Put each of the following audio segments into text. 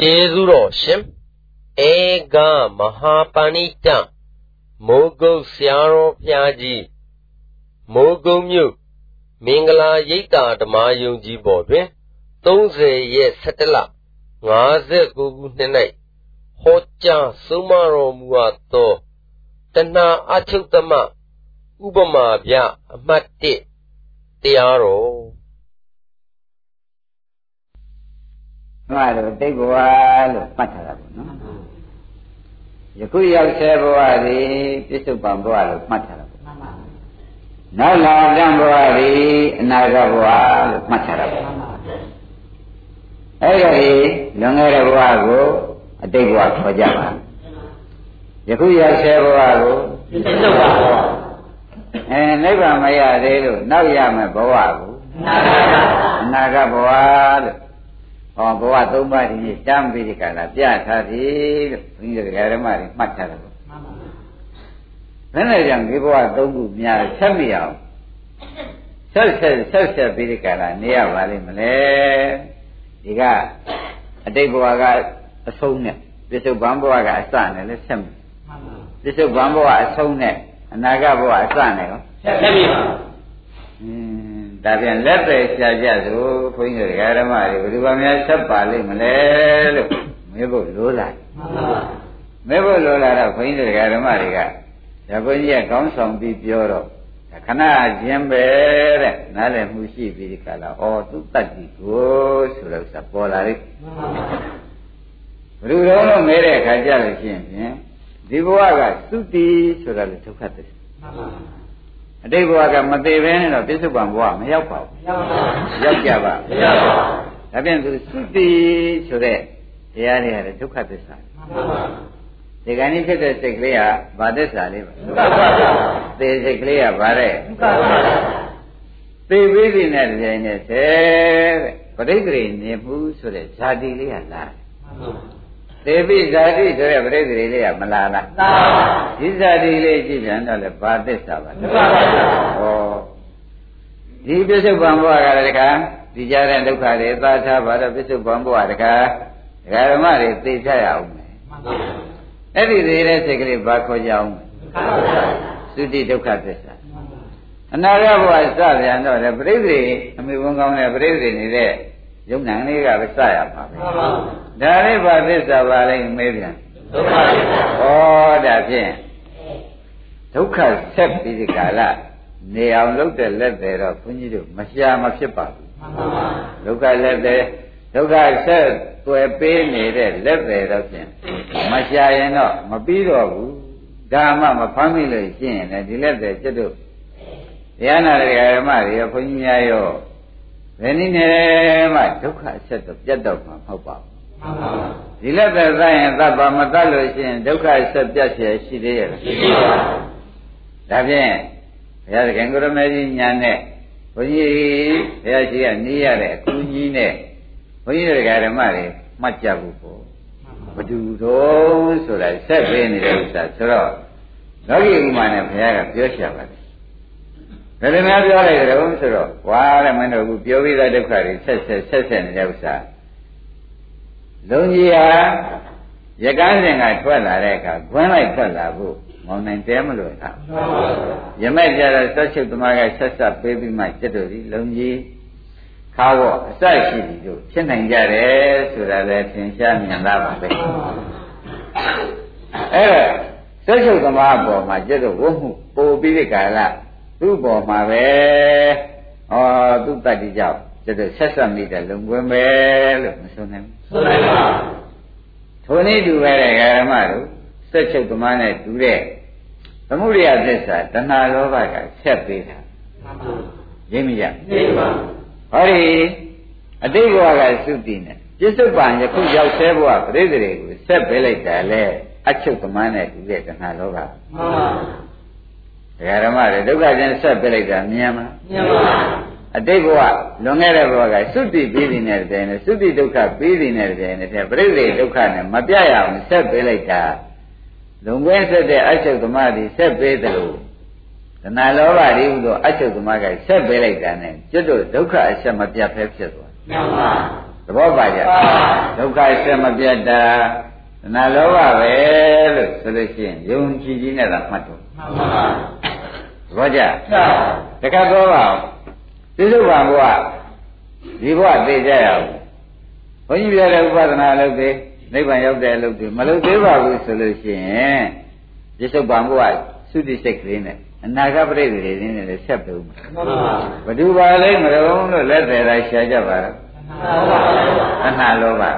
ကျေးဇူးတော်ရှင်ဧကမဟာပဏိတမိုးကုတ်ဆရာတော်ဘုရားကြီးမိုးကုတ်မြို့မင်္ဂလာရိပ်သာဓမ္မယုံကြည်ပေါ်တွင်30ရက်17လ59ခုနှစ်၌ဟောကြားဆုံးမတော်မူအပ်သောတဏှာအချုပ်သမဥပမာပြအမှတ်1တရားတော် ငါတို့တိတ်ဘဝလို့မှတ်ထားတာပေါ့နော်ယခုရောက်ဆဲဘဝဒီပြစ္ဆုတ်ပံဘဝလို့မှတ်ထားတာပေါ့နောက်လာကံဘဝဒီအနာဂတ်ဘဝလို့မှတ်ထားတာပေါ့အဲ့ဒီလွန်ခဲ့တဲ့ဘဝကိုအတိတ်ဘဝခေါ်ကြပါယခုရောက်ဆဲဘဝကိုပြစ္ဆုတ်ပံဘဝအဲနိဗ္ဗာန်မရသေးလို့နောက်ရမယ်ဘဝကိုအနာဂတ်ဘဝလို့ ဟောဘဝသုံးပါးဒီတမ်းပြီးဒီကလာပြထားသည်လို့ဘုန်းကြီးတို့ဓမ္မတွေမှတ်ထားတယ်ပေါ့မှန်ပါဘူးဘယ်နဲ့ကြောင့်ဒီဘဝသုံးခုများဆက်မရအောင်ဆက်ဆက်ဆက်ဆက်ပြီးဒီကလာနေရပါလိမ့်မလဲဒီကအတိတ်ဘဝကအဆုံးနဲ့ပြစ္ဆုတ်ဘံဘဝကအစနဲ့လည်းဆက်မယ်မှန်ပါပြစ္ဆုတ်ဘံဘဝအဆုံးနဲ့အနာဂတ်ဘဝအစနဲ့ရောဆက်ဆက်ပြီပါอืม ဒါပြန်လက်ပဲရှာကြသို့ဘုန်းကြီးတို့ဓမ္မတွေဘယ်သူကများဆက်ပါလိမ့်မလဲလို့မေးဖို့လိုလာမေးဖို့လိုလာတော့ဘုန်းကြီးတို့ဓမ္မတွေကဒါဘုန်းကြီးကကောင်းဆောင်ပြီးပြောတော့ခဏချင်းပဲတဲ့နားလည်မှုရှိပြီးဒီကလာဩသူတတ်ကြည့်ကိုဆိုတော့စပေါ်လာလိမ့်ဘယ်လိုတော့လို့မဲတဲ့အခါကြလို့ရှိရင်ဖြင့်ဒီဘဝကသုတိဆိုတာလေဒုက္ခသစ္စာမှန်ပါ အတိတ်ဘဝကမသေးဘဲနဲ့တော့ပြစ္ဆုတ်ပံဘဝမရောက်ပါဘူးရောက်ကြပါမရောက်ပါဘူးဒါပြန်သူသုတိဆိုတဲ့တရားတွေကလည်းဒုက္ခသစ္စာမှန်ပါပါဒီကနေ့ဖြစ်တဲ့စိတ်ကလေးကဘာသစ္စာလေးပါဒုက္ခပါဗျာသေစိတ်ကလေးကဘာတဲ့ဒုက္ခပါဗျာသေပြီးပြီနဲ့တည်းနဲ့ဆဲတဲ့ပရိသေနေမှုဆိုတဲ့ဇာတိလေးကလာတယ်မှန်ပါ သေပိဇာတိဆိုတဲ့ပရိသေလေးကမလာလားလာပါဒီဇာတိလေးကြည့်ပြန်တော့လေဘာသစ္စာပါလဲမှန်ပါဗျာဟောဒီပြစ္ဆုတ်ပံဘဝကလည်းတခါဒီကြတဲ့ဒုက္ခတွေသာထားပါတော့ပြစ္ဆုတ်ပံဘဝတခါဒကာဓမ္မတွေသိချရအောင်မယ်မှန်ပါဗျာအဲ့ဒီသေးတဲ့စိတ်ကလေးဘာခေါ်ကြအောင်မှန်ပါဗျာသုတိဒုက္ခသစ္စာအနာဂတ်ဘဝစပြန်တော့လေပရိသေအမိဘုံကောင်းတဲ့ပရိသေနေတဲ့ယုံနာလေးကပဲစရပါပဲမှန်ပါ ဒါလေးဘာသစ္စာပါလဲမေးပြန်ဒုက္ခသစ္စာဩဒါဖြင့်ဒုက္ခဆက်ပြီးဒီကာလနေအောင်လုပ်တဲ့လက်တွေတော့ဘုန်းကြီးတို့မရှာမဖြစ်ပါဘူးမှန်ပါဒုက္ခလက်တွေဒုက္ခဆက်တွေ့ပေးနေတဲ့လက်တွေတော့ဖြင့်မရှာရင်တော့မပြီးတော့ဘူးဒါမှမဖမ်းမိလို့ရှိရင်လည်းဒီလက်တွေကျွတ်တို့တရားနာတဲ့ဓမ္မတွေဘုန်းကြီးများရောဘယ်နည်းနဲ့မှဒုက္ခအဆက်တော့ပြတ်တော့မှာမဟုတ်ပါဘူးမှန်ပါပါ ဒီလက်သက်သရင်သဗ္ဗမတတ်လို့ရှိရင်ဒုက္ခအဆက်ပြတ်เสียရှိသေးရဲ့ရှိပါဘူးဒါဖြင့်ဘုရားသခင်ကိုရမေကြီးညာနဲ့ဘုန်းကြီးဘုရားရှိကနေရတဲ့အကူကြီးနဲ့ဘုန်းကြီးတွေကဓမ္မတွေမှတ်ကြဘူးပေါ့ဘဒူတော်ဆိုတာဆက်ပေးနေတဲ့ဥစ္စာဆိုတော့လောကီဥမာနဲ့ဘုရားကပြောချပါတယ်ဘယ်လိုများပြောလိုက်ကြတော့ဆိုတော့ဝါတဲ့မင်းတို့ကပြောပြီးသားဒုက္ခတွေဆက်ဆက်ဆက်ဆက်နေတဲ့ဥစ္စာ လုံကြီးဟာရကန်းစဉ်ကထွက်လာတဲ့အခါခွင်းလိုက်ထွက်လာဖို့မောင်နိုင်တဲမလို့လားရမက်ကြတော့ဆက်ချုပ်သမားကဆက်ဆက်ပေးပြီးမှကျွတ်တို့ဒီလုံကြီးခါတော့အစိုက်ရှိပြီတို့ဖြစ်နိုင်ကြတယ်ဆိုတာလည်းသင်ရှားမြင်လာပါပဲအဲ့ဒါဆက်ချုပ်သမားအပေါ်မှာကျွတ်တို့ဝတ်မှုပို့ပြီးတဲ့ကာလသူ့ပေါ်မှာပဲအော်သူ့တတ်တိကြောင့် ကျတော့ဆက်ဆက်မိတဲ့လုံကွင်းပဲလို့မဆိုနိုင်ဘူးဆိုနိုင်ပါထိုနည်းတူပဲတဲ့ဓမ္မတို့စက်ချုပ်သမားနဲ့တူတဲ့သမုဒိယသစ္စာတဏှာလောဘကဆက်ပေးတာမှန်ပါရင်းမရသိပါဟောဒီအတိတ်ဘဝကသုတိနဲ့ပြစ္ဆုတ်ပံယခုရောက်ဆဲဘဝပြိတ္တိတွေကိုဆက်ပေးလိုက်တာလေအချုပ်သမားနဲ့တူတဲ့တဏှာလောဘမှန်ပါဒကာဓမ္မတွေဒုက္ခချင်းဆက်ပြလိုက်တာမြင်မလားမြင်ပါ အတိတ်ဘဝလွန်ခဲ့တဲ့ဘဝကသုတိပြီးနေတဲ့အချိန်နဲ့သုတိဒုက္ခပြီးနေတဲ့အချိန်နဲ့ပြိဋိဒုက္ခနဲ့မပြရအောင်ဆက်ပေးလိုက်တာလုံခွဲဆက်တဲ့အချုပ်သမားတွေဆက်ပေးတယ်လို့တဏှာလောဘတွေဟူသောအချုပ်သမားကဆက်ပေးလိုက်တာနဲ့ကျွတ်တို့ဒုက္ခအဆက်မပြတ်ဖဲဖြစ်သွားမှန်ပါသဘောပါကြဒုက္ခဆက်မပြတ်တာတဏှာလောဘပဲလို့ဆိုလို့ရှိရင်ယုံကြည်ကြည်နဲ့သာမှတ်တော့မှန်ပါပါသဘောကြတခါတော့ပါ ပြစ္ဆုတ်ပါဘုရားဒီဘဝသိကြရအောင်ဘုန်းကြီးပြောတဲ့ဥပဒနာလုပ်သေးနိဗ္ဗာန်ရောက်တဲ့အလုပ်တွေမလုပ်သေးပါဘူးဆိုလို့ရှိရင်ပြစ္ဆုတ်ပါဘုရားသုတိစိတ်ကလေးနဲ့အနာဂတ်ပြိတ္တိတွေနဲ့လည်းဆက်ပြုံးမှာဘဒုပါလိမ့်မတော်လို့လက်သေးတာရှားကြပါတော့အနာလောဘဩ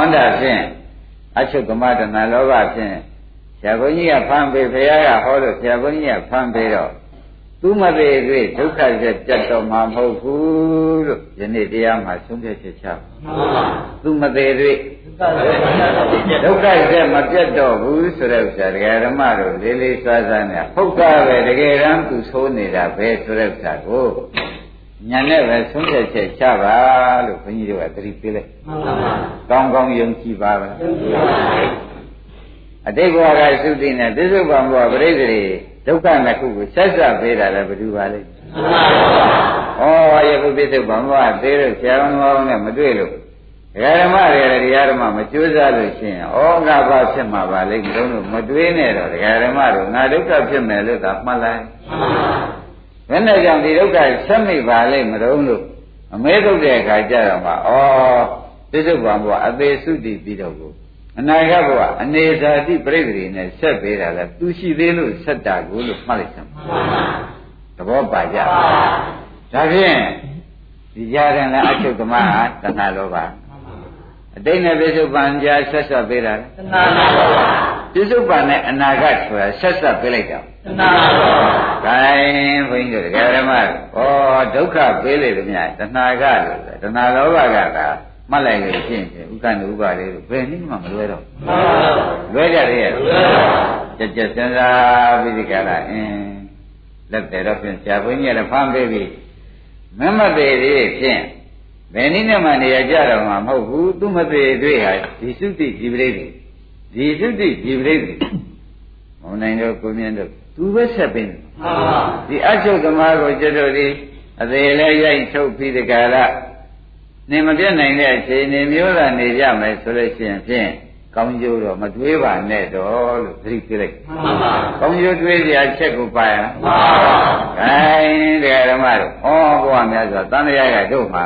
န္တာဖြင့်အချုပ်ကမတနာလောဘဖြင့်ဆရာဘုန်းကြီးကဖမ်းပေးဖရာကဟောလို့ဆရာဘုန်းကြီးကဖမ်းပေးတော့ သူမသေးတွေ့ဒုက္ခဆက်ပြတ်တော့မှာမဟုတ်ဘူးလို့ယနေ့တရားမှာဆုံးဖြတ်ချက်ချသူမသေးတွေ့ဒုက္ခဆက်မပြတ်တော့ဘူးဆိုတဲ့ဥစ္စာဒကာဓမ္မတို့လေးလေးစားစားနဲ့ဟုတ်တာပဲတကယ်တမ်းသူဆိုးနေတာပဲဆိုတဲ့ဥစ္စာကိုညာနဲ့ပဲဆုံးဖြတ်ချက်ချပါလို့ဘုန်းကြီးတို့ကသတိပေးလိုက်ကောင်းကောင်းယုံကြည်ပါပဲအတိတ်ဘဝကသုတိနဲ့သစ္စုပ္ပံဘဝပရိသေ ဒုက္ခနှစ်ခုကိုဆက်ဆက်ပေးတာလည်းဘယ်သူပါလဲဩယခုပြစ္ဆုတ်ဘံဘဝသေးလို့ဆရာတော်ကောင်းနဲ့မတွေ့လို့ဒကာဓမ္မတွေလည်းတရားဓမ္မမကြိုးစားလို့ရှိရင်ဩငါဘာဖြစ်မှာပါလိမ့်မလို့မတွေးနဲ့တော့ဒကာဓမ္မတို့ငါဒုက္ခဖြစ်မယ်လို့သာမှတ်လိုက်ဘယ်နဲ့ကြောင့်ဒီဒုက္ခဆက်မိပါလိမ့်မလို့လို့အမဲထုတ်တဲ့အခါကျတော့မှဩပြစ္ဆုတ်ဘံဘဝအသေးစုတည်ပြီးတော့ကို အနာဂတ်ဘဝအနေဇာတိပြိတ္တိနဲ့ဆက်ပေးတာလဲသူရှိသေးလို့ဆက်တာကိုလို့မှတ်လိုက်စမ်းသဘောပါကြဒါဖြင့်ဒီကြားတယ်လဲအချုပ်ကမဟာတဏှာလောဘအတိတ်နဲ့ပြစ္ဆုတ်ပံကြားဆက်ဆက်ပေးတာတဏှာလောဘပြစ္ဆုတ်ပံနဲ့အနာဂတ်ဆိုတာဆက်ဆက်ပေးလိုက်တာတဏှာလောဘ gain ဘုန်းကြီးတို့ဓမ္မဩဒုက္ခပေးလေသည်များတဏှာကလို့တဏှာလောဘကက မှတ်လိုက်လို့ရှင်းတယ်ဥက္ကဏဥပါလေးတို့ဘယ်နည်းမှမလွဲတော့လွဲကြတယ်ရဲ့ကြက်ကြက်စဉ်းစားပြီးဒီကလာအင်းလက်တယ်တော့ဖြင့်ဆရာဘုန်းကြီးကလည်းဖမ်းပေးပြီးမမသေးသေးဖြင့်ဘယ်နည်းနဲ့မှနေရကြတော့မှာမဟုတ်ဘူးသူမသေးတွေ့ဟာဒီသုတိဒီပရိသေဒီသုတိဒီပရိသေမောင်နိုင်တို့ကိုမြင့်တို့သူပဲဆက်ပင်ဒီအချုပ်သမားကိုကျွတ်တို့ဒီအသေးလဲရိုက်ထုတ်ပြီးဒီကလာ နေမပြတ်နိုင်တဲ့အချိန်နေမျိုးသာနေကြမယ်ဆိုလို့ရှိရင်ဖြင့်ကောင်းကျိုးတော့မတွေးပါနဲ့တော့လို့သတိပေးလိုက်မှန်ပါကောင်းကျိုးတွေးစရာချက်ကိုပါရမှန်ပါခိုင်းတယ်ဓမ္မတို့ဩဘုရားများစွာတန်တရားကတို့မှာ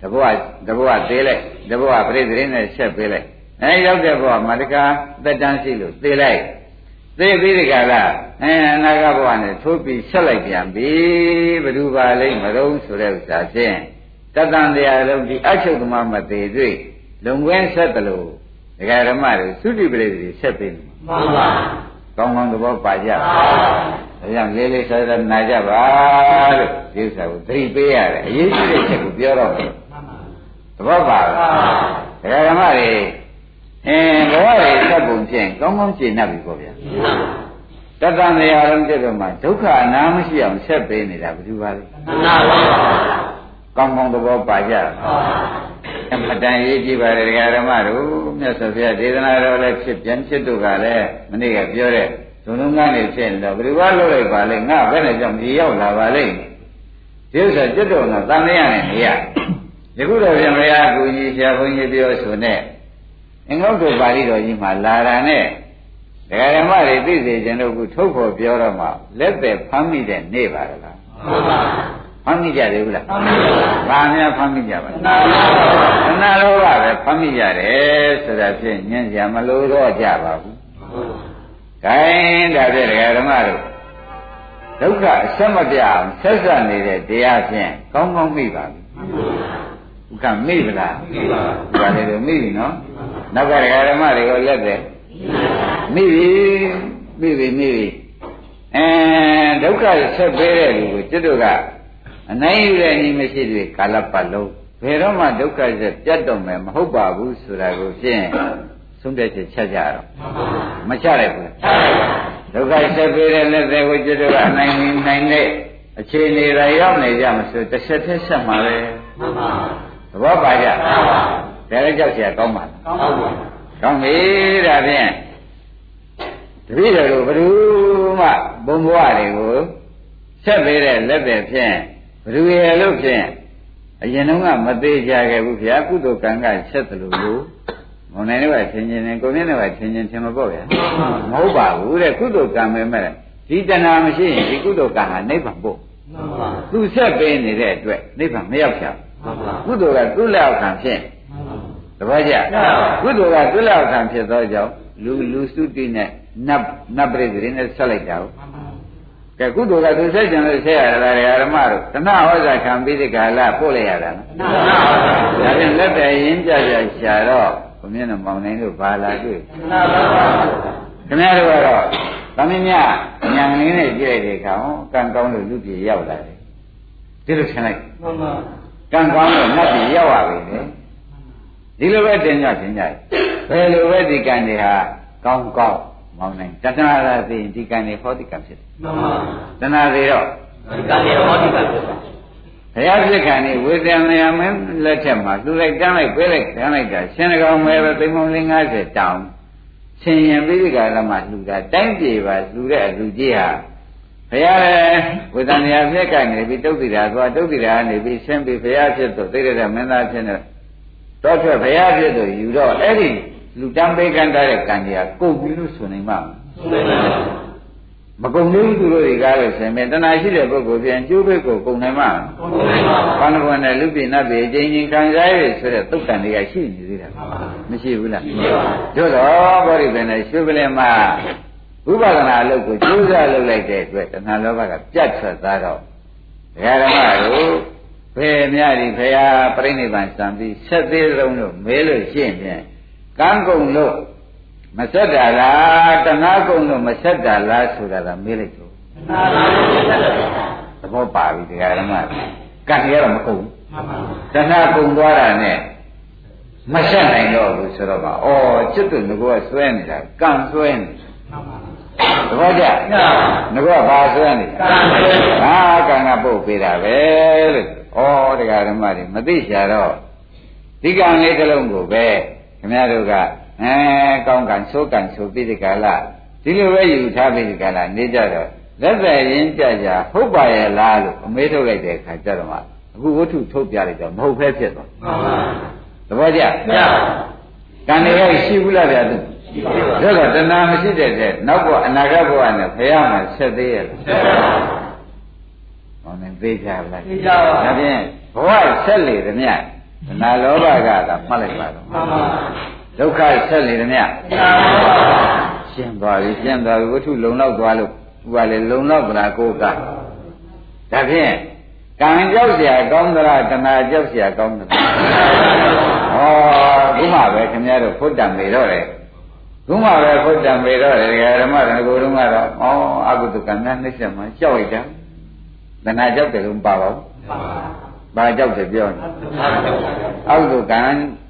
တဘဝတဘဝသေးလိုက်တဘဝပြိတ္တိနဲ့ဆက်ပေးလိုက်အဲရောက်တဲ့ဘဝမှာတကားသက်တမ်းရှိလို့သေလိုက်သေပြီးဒီကလာအဲအနာဂတ်ဘဝနဲ့ထိုးပြီးဆက်လိုက်ပြန်ပြီဘယ်သူပါလိမ့်မတော့ဆိုတဲ့ဥစ္စာဖြင့် တတန်တရားလုံးဒီအချုပ်သမားမသေးတွေ့လုံကွင်းဆက်တယ်လို့ဒကာဓမ္မတွေသုတိပရိသေဆက်ပေးနေမှန်ပါကောင်းကောင်းသဘောပါကြပါဒါကြောင့်လေးလေးဆဲဆဲနာကြပါလို့ဒီဥစ္စာကိုသတိပေးရတယ်အရေးကြီးတဲ့ချက်ကိုပြောတော့တယ်သဘောပါလားဒကာဓမ္မတွေအင်းဘဝတွေဆက်ပုံဖြင့်ကောင်းကောင်းရှင်း납ပြီပေါ့ဗျာတတန်တရားလုံးကျတော့မှဒုက္ခအနာမရှိအောင်ဆက်ပေးနေတာဘယ်သူပါလဲမှန်ပါပါ ကောင်းကောင်းသဘောပါကြအမတန်ရေးကြည့်ပါတယ်ဒကာဓမ္မတို့မြတ်စွာဘုရားဒေသနာတော်လည်းဖြစ်ပြန်ဖြစ်တို့ကလည်းမနေ့ကပြောတဲ့ဇုံလုံးကနေဖြစ်နေတော့ဘယ်လိုကလုပ်လိုက်ပါလဲငါဘယ်နဲ့ကြောင့်ဒီရောက်လာပါလိမ့်ဒီဥစ္စာကျွတ်တော်ကတန်မြရနဲ့နေရယခုတော့ပြန်မရကူကြီးဆရာဘုန်းကြီးပြောဆိုနဲ့အင်္ဂုတ္တပါဠိတော်ကြီးမှာလာတာနဲ့ဒကာဓမ္မတွေသိစေခြင်းတို့ကထုတ်ဖို့ပြောတော့မှလက်သက်ဖမ်းမိတဲ့နေ့ပါလားမှန်ပါ ဖမ်းမိကြတယ်ဘူးလားဖမ်းမိပါဘာများဖမ်းမိကြပါလဲသနာလောဘပဲဖမ်းမိကြတယ်ဆိုတာဖြင့်ညံ့ကြမလို့တော့ကြပါဘူး။ခိုင်းဒါဖြင့်ဒကာဓမ္မတို့ဒုက္ခအဆက်မပြအောင်ဆက်ဆက်နေတဲ့တရားဖြင့်ကောင်းကောင်းမိပါပြီ။ဥက္ကမိဗလားမိပါဘူး။ဒါလည်းတော့မိပြီနော်။နောက်ကဒကာဓမ္မတွေကိုလက်တယ်မိပြီမိပြီမိပြီအဲဒုက္ခဆက်ပေးတဲ့လူကိုကျွတ်တို့က အနိုင်ယူတဲ့ဤမရှိတွေကာလပတ်လုံးဘယ်တော့မှဒုက္ခဆက်ပြတ်တော့မယ်မဟုတ်ပါဘူးဆိုတာကိုဖြင့်ဆုံးဖြတ်ချက်ချက်ကြတော့မချလိုက်ဘူးဒုက္ခဆက်ပေးတဲ့လက်သေးကိုကျွတ်တို့ကအနိုင်နိုင်တဲ့အခြေအနေတွေရောက်နေကြမဆိုတစ်ဆက်တစ်ဆက်မှာပဲမှန်ပါသဘောပါကြမှန်ပါဒါလည်းကြောက်เสียကောင်းပါလားကောင်းပါဘူးကောင်းပြီဒါဖြင့်တပည့်တော်တို့ဘယ်သူမှဘုံဘဝတွေကိုဆက်ပေးတဲ့လက်တွေဖြင့် ဘယ်သူရဲ့လို့ဖြင့်အရင်တော့ကမသေးကြခဲ့ဘူးဗျာကုသိုလ်ကံကဆက်တယ်လို့လို့မုံနိုင်တော့ထင်ချင်းနဲ့ကိုမြင့်တော့ထင်ချင်းထင်မပေါ့ဗျာမဟုတ်ပါဘူးတဲ့ကုသိုလ်ကံပဲမဲ့ဒီတဏှာမရှိရင်ဒီကုသိုလ်ကံဟာနိဗ္ဗာန်ပို့သူဆက်ပေးနေတဲ့အတွက်နိဗ္ဗာန်မရောက်ချင်ကုသိုလ်ကသူ့လက်အောက်ခံဖြစ်တပည့်ကြကုသိုလ်ကသူ့လက်အောက်ခံဖြစ်သောကြောင့်လူလူစုတိနဲ့နတ်နတ်ပရိသေနဲ့ဆက်လိုက်တာဟုတ် ကဲကုသိုလ်ကသူဆက်ကြံလို့ဆက်ရတာလေဓမ္မတို့တဏှဟောဇာခံပြီးဒီကာလပို့လိုက်ရတာနော်ဒါဖြင့်လက်တည်းရင်းကြကြရှာတော့ဘုမြင့်တော်မောင်နိုင်တို့ဘာလာတွေ့ခင်ဗျားတို့ကတော့သမင်းမြညံလေးနဲ့ကြည့်လိုက်တဲ့အခါကံကောင်းလို့လူပြေရောက်လာတယ်ဒီလိုထင်လိုက်မှန်ပါကံကောင်းလို့နတ်ပြေရောက်ပါပြီလေဒီလိုပဲတင်ကြတင်ကြဘယ်လိုပဲဒီကံတွေဟာကောင်းကောင်း မောင်းနိုင်တဏှာရာသိဒီကံတွေဟောဒီကံဖြစ်တယ်မှန်ပါတဏှာတွေတော့ဒီကံတွေဟောဒီကံဖြစ်တယ်ဘုရားဖြစ်ခံနေဝေဒနာယမင်းလက်ထက်မှာလူလိုက်တန်းလိုက်ပေးလိုက်တန်းလိုက်တာရှင်ကောင်မဲပဲသိမုံလေး90တောင်းရှင်ရင်ပိဋကရမလှူတာတိုင်းပြေပါလှူတဲ့အလူကြီးဟာဘုရားဝေဒနာယဖြစ်ကနေပြီးတုတ်တိတာသွားတုတ်တိတာကနေပြီးရှင်းပြီးဘုရားဖြစ်တော့သိတဲ့မင်းသားဖြစ်နေတော့ထွက်ဘုရားဖြစ်တော့ယူတော့အဲ့ဒီ လူတန်းပေးကမ်းတဲ့ကံကြီးကကုန်ပြီလို့ဆိုနိုင်မှာမကုန်သေးဘူးသူတို့တွေကလို့ဆိုရင်တဏှာရှိတဲ့ပုဂ္ဂိုလ်ပြန်ကျိုးဘက်ကိုကုန်နိုင်မှာကုန်နိုင်ပါဘူးဘာလို့လဲနဲ့လူပြင်းနတ်ပြအချင်းချင်းခံစားရဆိုတဲ့သုတ်တန်တွေကရှိနေသေးတာမရှိဘူးလားမရှိပါဘူးတို့တော့ဘောဓိပင်နဲ့ရွှေပလင်မှာဝိပဿနာအလုပ်ကိုကျိုးစားလုပ်လိုက်တဲ့အတွက်တဏှာလောဘကပြတ်ထွက်သွားတော့ဒကာဓမ္မတို့ဖေမြရီဖေဟာပြိဋိဘံစံပြီးဆက်သေးဆုံးလို့မဲလို့ရှင်းပြန် ကံကုန်လို့မဆက်တာလားတဏှာကုန်လို့မဆက်တာလားဆိုတာကမေးလိုက်တော့သဘောပါပြီတရားဓမ္မကံရတော့မကုန်တဏှာကုန်သွားတာနဲ့မဆက်နိုင်တော့ဘူးဆိုတော့ကဩจิตတို့ငကောဆွဲနေတာကံဆွဲနေသဘောကျငကောဘာဆွဲနေတာဟာကံကပုတ်ပေးတာပဲလို့ဩတရားဓမ္မတွေမသိချာတော့ဒီကံလေးတစ်လုံးကိုပဲ ခင်ဗျားတို့ကအဲကောင်းကံဆိုးကံဆိုပြီးဒီကလာဒီလိုပဲယူထားပြီးဒီကလာနေကြတော့လက်သက်ရင်ကြကြဟုတ်ပါရဲ့လားလို့အမေးထုတ်လိုက်တဲ့အခါကျတော့မှအခုဝတ္ထုထုတ်ပြလိုက်တော့မဟုတ်ဖဲဖြစ်သွားမှန်ပါသဘောကျမှန်ပါကံတွေရှိဘူးလားဗျာသူရှိပါဘူးဒါတော့တဏှာမရှိတဲ့တဲ့နောက်ဘဝအနာဂတ်ဘဝနဲ့ဖရာမှာဆက်သေးရဲ့ဆက်ပါဘူးဟောနေသေးကြပါလားသိကြပါဘူးဒါဖြင့်ဘဝဆက်လေသည်မြ တ်တဏှာလောဘကသာမှတ်လိုက်ပါတော့မှန်ပါဒုက္ခဆက်နေတယ်မြတ်ရှင်းသွားပြီရှင်းသွားပြီဝတ္ထုလုံလောက်သွားလို့ဥပါလေလုံလောက်ဗလားကိုကဒါဖြင့်ကံကြောက်เสียကောင်းသလားတဏှာကြောက်เสียကောင်းသလားဟောခုမှပဲခင်ဗျားတို့ဖုတ်တံမေတော့တယ်ခုမှပဲဖုတ်တံမေတော့တယ်ဓမ္မရဏကိုတော့ကတော့ဩအကုသကံနဲ့နှိမ့်ဆက်မှကြောက်လိုက်တာတဏှာကြောက်တယ်လို့မပါပါဘူး ဘာကြောက်တယ်ပြောနေအကုသကံ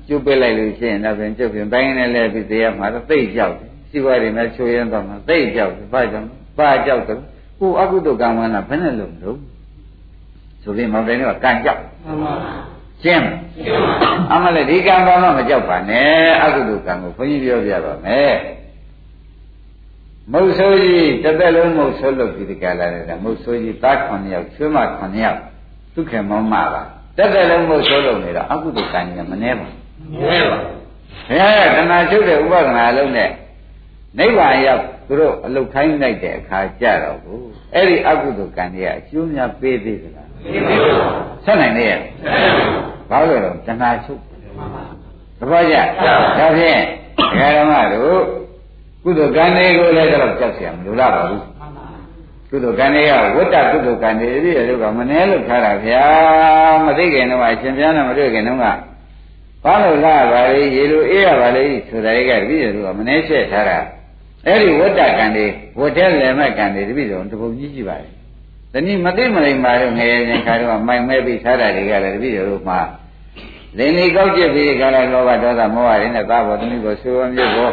ကျုပ်ပစ်လိုက်လို့ရှိရင်တော့ပြန်ကျုပ်ပြန်တိုင်းနဲ့လဲပြီးတရားမှာတော့သိကြောက်တယ်စီဝါတွေနဲ့ချိုးရမ်းတော့မှသိကြောက်တယ်ဘာကြောင့်ဘာကြောက်တယ်ဟိုအကုသိုလ်ကံဝန္တာဘယ်နဲ့လုံးလို့ဆိုပြီးမောင်တိုင်းကကံကြောက်မှန်ပါရှင်းအမလည်းဒီကံကောင်းတော့မကြောက်ပါနဲ့အကုသိုလ်ကံကိုဘုန်းကြီးပြောပြပါမယ်မုတ်ဆိုးကြီးတစ်သက်လုံးမုတ်ဆိုးလို့ဒီကလာတယ်မုတ်ဆိုးကြီးသား9ယောက်ချွေးမ9ယောက် ဒုက္ခမောမပါတစ်သက်လုံးမုတ်ဆိုးလို့နေတော့အကုသိုလ်ကံကြီးမနှဲပါဘူးနှဲပါဘုရားကတဏှာချုပ်တဲ့ဥပဒနာလုံးနဲ့နိဗ္ဗာန်ရောက်သူတို့အလုတ်ခိုင်းလိုက်တဲ့အခါကြတော့ဘူးအဲ့ဒီအကုသိုလ်ကံတွေကအကျိုးများပေးသေးသလားပေးသေးပါဘူးဆက်နိုင်နေရဲ့ဘာလို့လဲတဏှာချုပ်သဘောကျဒါဖြင့်ဒကာဓမ္မတို့ကုသိုလ်ကံတွေကိုလည်းတော့ကြောက်เสียမလိုလားပါဘူး ကုသိုလ်ကံတွေကဝတ္တကုသိုလ်ကံတွေပြည့်ရလို့ကမနှဲလို့ထားတာဗျာမသိခင်တော့အရှင်ဘုရားနဲ့မတွေ့ခင်တော့ကဘာလို့လာပါလေရေလိုအေးရပါလေဆိုတာတွေကပြည့်ရလို့ကမနှဲဆက်ထားတာအဲ့ဒီဝတ္တကံတွေဝတ်တဲ့လယ်မဲ့ကံတွေတပိတော့တပုံကြီးရှိပါလေ။ဒီနေ့မသိမလိမ္မာတော့ငယ်ရင်ခါတော့မိုင်မဲပြီးထားတာတွေကလည်းတပိတော့မှလင်းလေးကောက်ကျစ်ပြီးခါလာလောဘဒေါသမောဟတွေနဲ့သာဘောသမီးကိုဆိုးဝမျိုးကို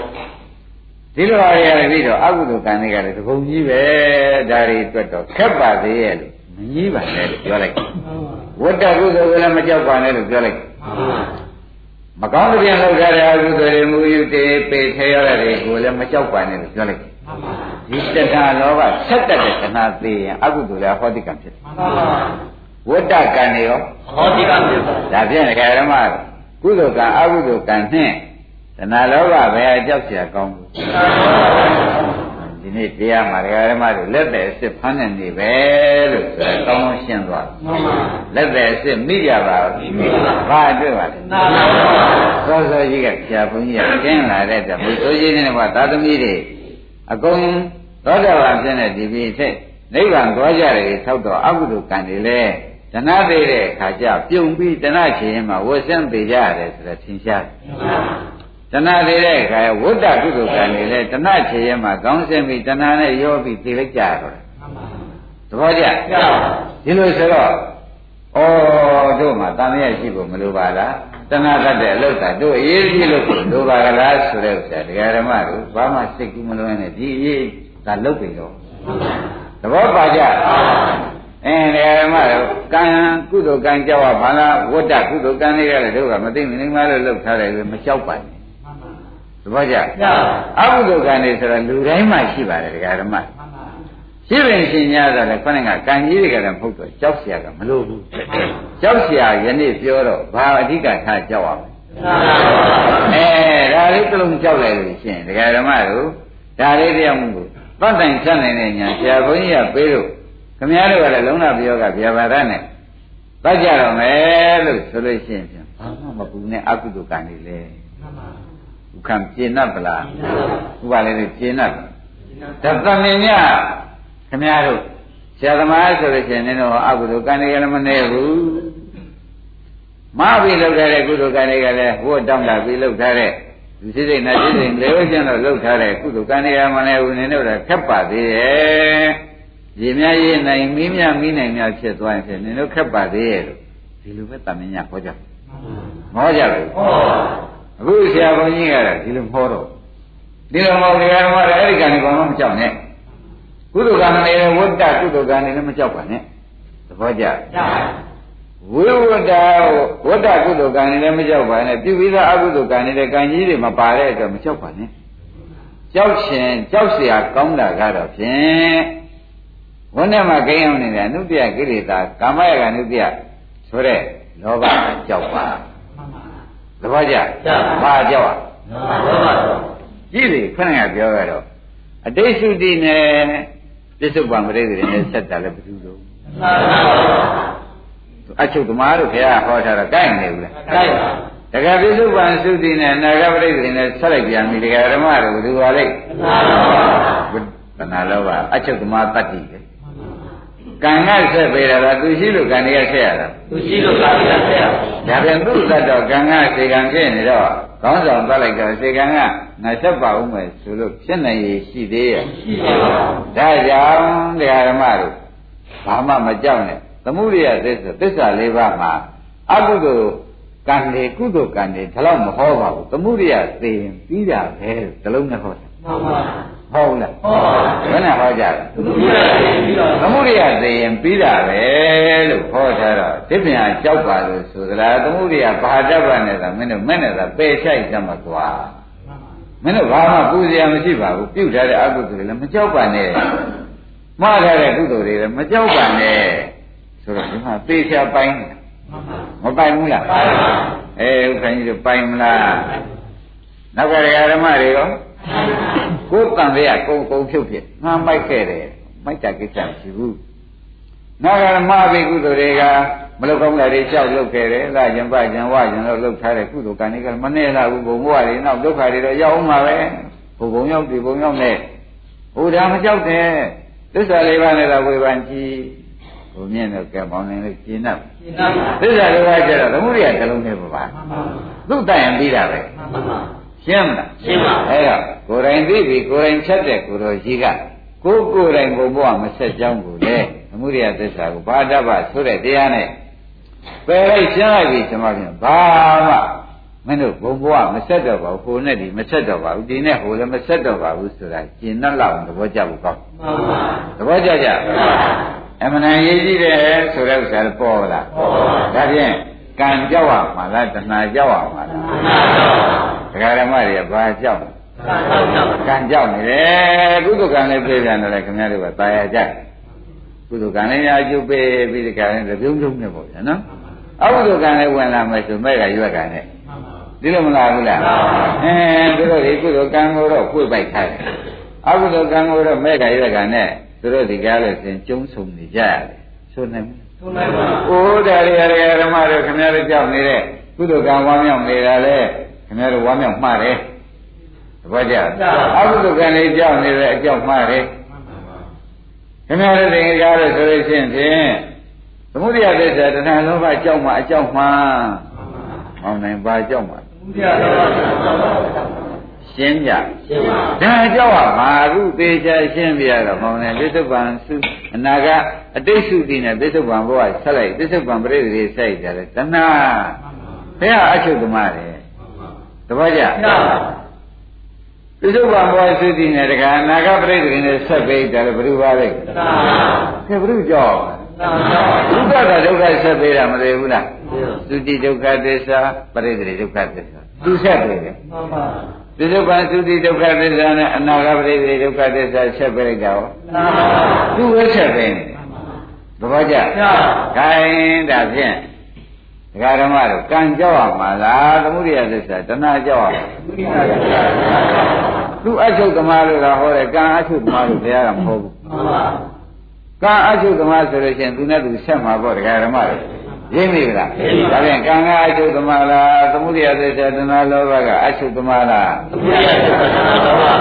ဒီလိုဟာတွေလည်းပြီးတော့အကုသိုလ်ကံတွေကလည်းတပုံကြီးပဲဒါတွေအတွက်တော့ခက်ပါသေးရဲ့လို့မကြီးပါနဲ့လို့ပြောလိုက်ဝတ္တကုသိုလ်ကလည်းမကြောက်ပါနဲ့လို့ပြောလိုက်မကောင်းတဲ့ပြန်လောက်ကြတဲ့အကုသိုလ်တွေမူယူတေပေထဲရတဲ့တွေကိုလည်းမကြောက်ပါနဲ့လို့ပြောလိုက်ဒီတဏှာလောဘဆက်တက်တဲ့တဏှာသေးရင်အကုသိုလ်လည်းဟောတိကံဖြစ်တယ်ဝတ္တကံတွေရောဟောဒီကမြေပါဒါဖြင့်ဒကာဓမ္မကုသိုလ်ကံအကုသိုလ်ကံနှင့် တဏှာလောဘဘယ်အကြောက်เสียကောင်းဘူးဒီနေ့တရားမှာဒကာဓမ္မတို့လက်တဲ့အစ်စ်ဖမ်းနေနေပဲလို့ဆိုတော့ကောင်းကောင်းရှင်းသွား မှန်ပါ လက်တဲ့အစ်စ်မိကြပါဘူးဘာအတွက်ပါလဲ နာပါ စောစောကြီးကဆရာဘုန်းကြီးကကျင်းလာတဲ့တည်းဘုသိုးကြီးနဲ့ကသာသမီတွေအကုန်သောတာပန်ဖြစ်တဲ့ဒီပြည်ထက်နိဗ္ဗာန်သွားကြတယ်ဆောက်တော့အကုသိုလ်ကံတွေလဲတဏှာသေးတဲ့အခါကျပြုံပြီးတဏှာချင်ရင်မှဝဆန်းသေးကြရတယ်ဆိုတော့သင်ရှား တယ်တဏှာသေးတဲ့အခါဝိတ္တကုသိုလ်ကံတွေလဲတဏှာချင်ရင်မှကောင်းစင်ပြီးတဏှာနဲ့ရောပြီးသိလိုက်ကြရတော့တယ်သဘောကျဒီလိုဆိုတော့ဩတို့မှတန်မြတ်ရှိဖို့မလိုပါလားတဏှာတတ်တဲ့အလုပ်ကတို့အရေးကြီးလို့ကိုလိုပါကလားဆိုတဲ့ဥစ္စာဒကာဓမ္မတို့ဘာမှစိတ်ကူးမလွှဲနဲ့ဒီအရေးဒါလုပ်ပြီတော့သဘောပါကြအင်းဒကာဓမ္မတို့ကံကုသိုလ်ကံကြောက်ပါလားဝတ္တကုသိုလ်ကံတွေကလည်းတို့ကမသိမနေမှလို့လုပ်ထားတယ်မကြောက်ပါနဲ့ သဘောကျအကုသိုလ်ကံတွေဆိုတော့လူတိုင်းမှာရှိပါတယ်ဒကာဓမ္မရှိပင်ရှင်များဆိုလည်းခொနဲ့ကကံကြီးတွေကလည်းမဟုတ်တော့ကြောက်เสียကမလို့ဘူးကြောက်เสียယနေ့ပြောတော့ဘာအဓိကထားကြောက်ရမလဲအဲဒါလေးတစ်လုံးကြောက်လိုက်လို့ရှိရင်ဒကာဓမ္မတို့ဒါလေးတရားမှုကိုသတ်တိုင်ဆက်နိုင်တဲ့ညာဆရာဘုန်းကြီးကပေးလို့ခမည်းတော်ကလည်းလုံးဝပြောကဗျာပါဒနဲ့တတ်ကြတော့မယ်လို့ဆိုလို့ရှိရင်ဖြင့်ဘာမှမပူနဲ့အကုသိုလ်ကံတွေလေ ဥခံပြင်း납ပလားဥပါလေပြင်း납ဒါသမင်ညခမည်းတော်ဆရာသမားဆိုလို့ရှိရင်နင်တို့အကုသိုလ်ကံတွေကလည်းမနေဘူးမပြီးလောက်ထားတဲ့ကုသိုလ်ကံတွေကလည်းဟိုတောင်းတာပြီးလောက်ထားတဲ့လူစိစိတ်နဲ့စိစိတ်လေဝချင်းတော့လောက်ထားတဲ့ကုသိုလ်ကံတွေကမနေဘူးနင်တို့လည်းခက်ပါသေးရဲ့ရေမြရေးနိုင်မီးမြမီးနိုင်များဖြစ်သွားရင်ဖြင့်နင်တို့ခက်ပါသေးရဲ့လို့ဒီလိုပဲသမင်ညဟောကြမဟောကြဘူး အခုဆရာဘုန်းကြီးကတော့ဒီလိုဟောတော့ဒီလိုမဟုတ်တရားဓမ္မတွေအဲ့ဒီကံတွေဘာမှမကြောက်နဲ့ကုသိုလ်ကံတွေဝတ္တကုသိုလ်ကံတွေလည်းမကြောက်ပါနဲ့သဘောကျဝိဝတ္တဝတ္တကုသိုလ်ကံတွေလည်းမကြောက်ပါနဲ့ပြုပြီးသားအကုသိုလ်ကံတွေလည်းကံကြီးတွေမပါတဲ့အတွက်မကြောက်ပါနဲ့ကြောက်ရှင်ကြောက်เสียကောင်းတာကတော့ဖြင့်ဝန်းထဲမှာကိန်းအောင်နေတဲ့အနုတ္တယကိလေသာကာမယကအနုတ္တယဆိုတဲ့လောဘကကြောက်ပါ သဘောကျဘာကြောက်อ่ะကြည့်လေခဏကပြောရတော့အတိတ်သုတိနဲ့ပြစ္ဆုတ်ပံပရိသေနဲ့ဆက်တာလည်းဘယ်သူလို့အချုပ်သမားတို့ခင်ဗျာဟောထားတာကြိုက်နေဘူးလားကိုက်ပါတကယ်ပြစ္ဆုတ်ပံသုတိနဲ့အနာဂတ်ပရိသေနဲ့ဆက်လိုက်ပြန်ပြီတကယ်ဓမ္မတို့ဘယ်သူပါလိမ့်တဏှာလောဘအချုပ်သမားတတ္တိလေ ကံကဆက်ပေးတာလားသူရှိလို့ကံတွေကဆက်ရတာသူရှိလို့ကံရတဲ့ဒါပြန်သူ့သတ်တော့ကံကစေကံဖြစ်နေတော့ကောင်းဆောင်သတ်လိုက်တော့စေကံကငါဆက်ပါဦးမယ်ဆိုလို့ဖြစ်နိုင်ရရှိသေးရဲ့ရှိတယ်ပါဒါကြောင့်တရားဓမ္မတို့ဘာမှမကြောက်နဲ့သမှုရိယသစ္စာသစ္စာလေးပါးမှာအကုသိုလ်ကံတွေကုသိုလ်ကံတွေဒါတော့မဟောပါဘူးသမှုရိယသိရင်ပြီးတာပဲဒီလုံးနဲ့ဟောတယ်မှန်ပါ ဟုတ်လားဟောဘယ်နဲ့ဟောကြလဲသူတို့လည်းပြီးတော့သမှုရိယသိရင်ပြီးတာပဲလို့ဟောထားတော့ဒီပြန်ကြောက်ပါလို့ဆိုသလားသမှုရိယဘာတတ်ပါနဲ့သာမင်းတို့မဲ့နဲ့သာပယ်ချိုက်သမှာသွားမင်းတို့ဘာမှပူစရာမရှိပါဘူးပြုတ်ထားတဲ့အကုသိုလ်တွေလည်းမကြောက်ပါနဲ့မှားထားတဲ့ကုသိုလ်တွေလည်းမကြောက်ပါနဲ့ဆိုတော့ဒီမှာသေချာပိုင်းနေတာမပိုင်ဘူးလားပိုင်ပါအဲဥက္ကဋ္ဌကြီးတို့ပိုင်မလားနောက်ကရဓမ္မတွေရော ကိုယ်တန်တွေကကုံကုံဖြုတ်ဖြစ်ငါမိုက်ခဲ့တယ်မိုက်တာကိစ္စမရှိဘူးနောက်ကဓမ္မဘိကုသိုလ်တွေကမလုကောင်းတဲ့တွေလျှောက်လုပ်ခဲ့တယ်လာကျင်ပကျင်ဝကျင်တော့လုပ်ထားတဲ့ကုသိုလ်ကံတွေကမနဲ့လာဘူးဘုံဘဝတွေနောက်ဒုက္ခတွေတော့ရောက်အောင်ပါပဲဘုံဘုံရောက်ဒီဘုံရောက်နဲ့ဟိုဒါမကြောက်တဲ့သစ္စာလေးပါးနဲ့တော့ဝေဖန်ကြည့်ဘုံမြင့်တော့ကဲပေါင်းနေလို့ကျင်း납ရှင်းတာပါသစ္စာလေးပါးကျတော့သမုဒိယတစ်လုံးနဲ့ပါပါမှန်ပါသူ့တိုင်ရင်ပြီးတာပဲမှန်ပါ ရှင်းမလားရှင်းပါအဲ့တော့ကိုယ်တိုင်သိပြီကိုယ်တိုင်ချက်တဲ့ကိုယ်တော်ကြီးကကိုယ်ကိုယ်တိုင်ဘုံဘဝမဆက်ကြောင်းကိုလေသမုဒိယသစ္စာကိုဘာတတ်ပါဆိုတဲ့တရားနဲ့ပယ်လိုက်ရှင်းလိုက်ပြီကျွန်မပြန်ဘာမှမင်းတို့ဘုံဘဝမဆက်တော့ပါဘူးကိုယ်နဲ့ဒီမဆက်တော့ပါဘူးဒီနဲ့ဟိုလည်းမဆက်တော့ပါဘူးဆိုတာကျင်နှက်လောက်သဘောကျဖို့ကောင်းမှန်ပါသဘောကျကြအမှန်တန်ရေးကြည့်တယ်ဆိုတဲ့ဥစ္စာလည်းပေါ်လာပေါ်ပါဒါဖြင့်ကံကြောက်ရမှာလားတဏှာကြောက်ရမှာလားမှန်ပါတော့ ဒကာဓမ္မတွေကဘာကြောက်လဲ ကံတော့တော့ ကံကြောက်နေတယ်ကုသကံလည်းပြေးပြန်တယ်ခင်ဗျားတို့ကตายရကြ ကုသိုလ်ကံလည်းအကျုပ်ပေးပြီးဒီကံလည်းပြုံးပြုံးနေပေါ့ဗျာနော်အကုသိုလ်ကံလည်းဝင်လာမယ်ဆိုမဲ့ကရွက်ကံနဲ့ဒီလိုမလားဘူးလားအဲသူတို့ဒီကုသိုလ်ကံကိုတော့ဖွင့်ပိုက်ထားတယ်အကုသိုလ်ကံကိုတော့မဲ့ကရွက်ကံနဲ့သူတို့ဒီကားလို့ရှင်ကျုံးဆုံနေကြရတယ်ဆိုနေမယ် သုံးနိုင်ပါ ။အိုးတယ်ရရဓမ္မတို့ခင်ဗျားတို့ကြောက်နေတဲ့ကုသိုလ်ကံဝါမြောက်နေတာလေ ခင်ဗျားတို့ဝါမြောက်မှားတယ်။တပည့်ကြအကုသိုလ်ကံလေးကြောက်နေတဲ့အကြောက်မှားတယ်။ခင်ဗျားတို့တင်ကြလို့ဆိုလို့ရှိရင်ဖြင့်သမုဒိယသစ္စာတဏှာလောဘကြောက်မှာအကြောက်မှား။ဟောင်းနိုင်ပါကြောက်မှာဘုရားတော်ရှင်းကြရှင်းပါ။ဒါကြောက်ပါမာအခုသေးချာရှင်းပြရတော့ဟောင်းနေပစ္စုပန်စုအနာကအတိတ်စုတည်နဲ့ပစ္စုပန်ဘဝဆက်လိုက်ပစ္စုပန်ပရိသေဆက်ကြတယ်တဏှာဘယ်ဟာအချုပ်သမားတယ် တပည့်ကြရပါပစ္စုပန်ဘဝစုတည်နဲ့တခါအနာကပရိသေနဲ့ဆက်ပေးတယ်ဘယ်လိုပါလဲသာခေဘုရုကြောက်သာသာဒုက္ခကဒုက္ခဆက်ပေးတာမသိဘူးလားသုတိဒုက္ခသစ္စာပရိသေဒုက္ခသစ္စာသူဆက်ပေးတယ်မှန်ပါပစ္စုပန်သုတိဒုက္ခသစ္စာနဲ့အနာဂတ်ပရိသေဒုက္ခသစ္စာဆက်ပေးလိုက်တာဟောသာသာသူပဲဆက်ပေးနေသဘောကျရခိုင်းဒါဖြင့် ဒကာဓမ္မတို့ကံကြောက်ရမှာလားသမုဒိယသစ္စာတဏှာကြောက်ရမှာဘုရားတော်သူအချုပ်သမားလို့ကဟောတယ်ကံအချုပ်သမားလို့တရားကမဟုတ်ဘူးမှန်ပါကံအချုပ်သမားဆိုလို့ရှိရင်သူနဲ့သူဆက်မှာပေါ့ဒကာဓမ္မတို့ရင်းမိဗလားရင်းမိပါဒါဖြင့်ကံကအချုပ်သမားလားသမုဒိယသစ္စာတဏှာလောဘကအချုပ်သမားလားဘုရားတော်ပါ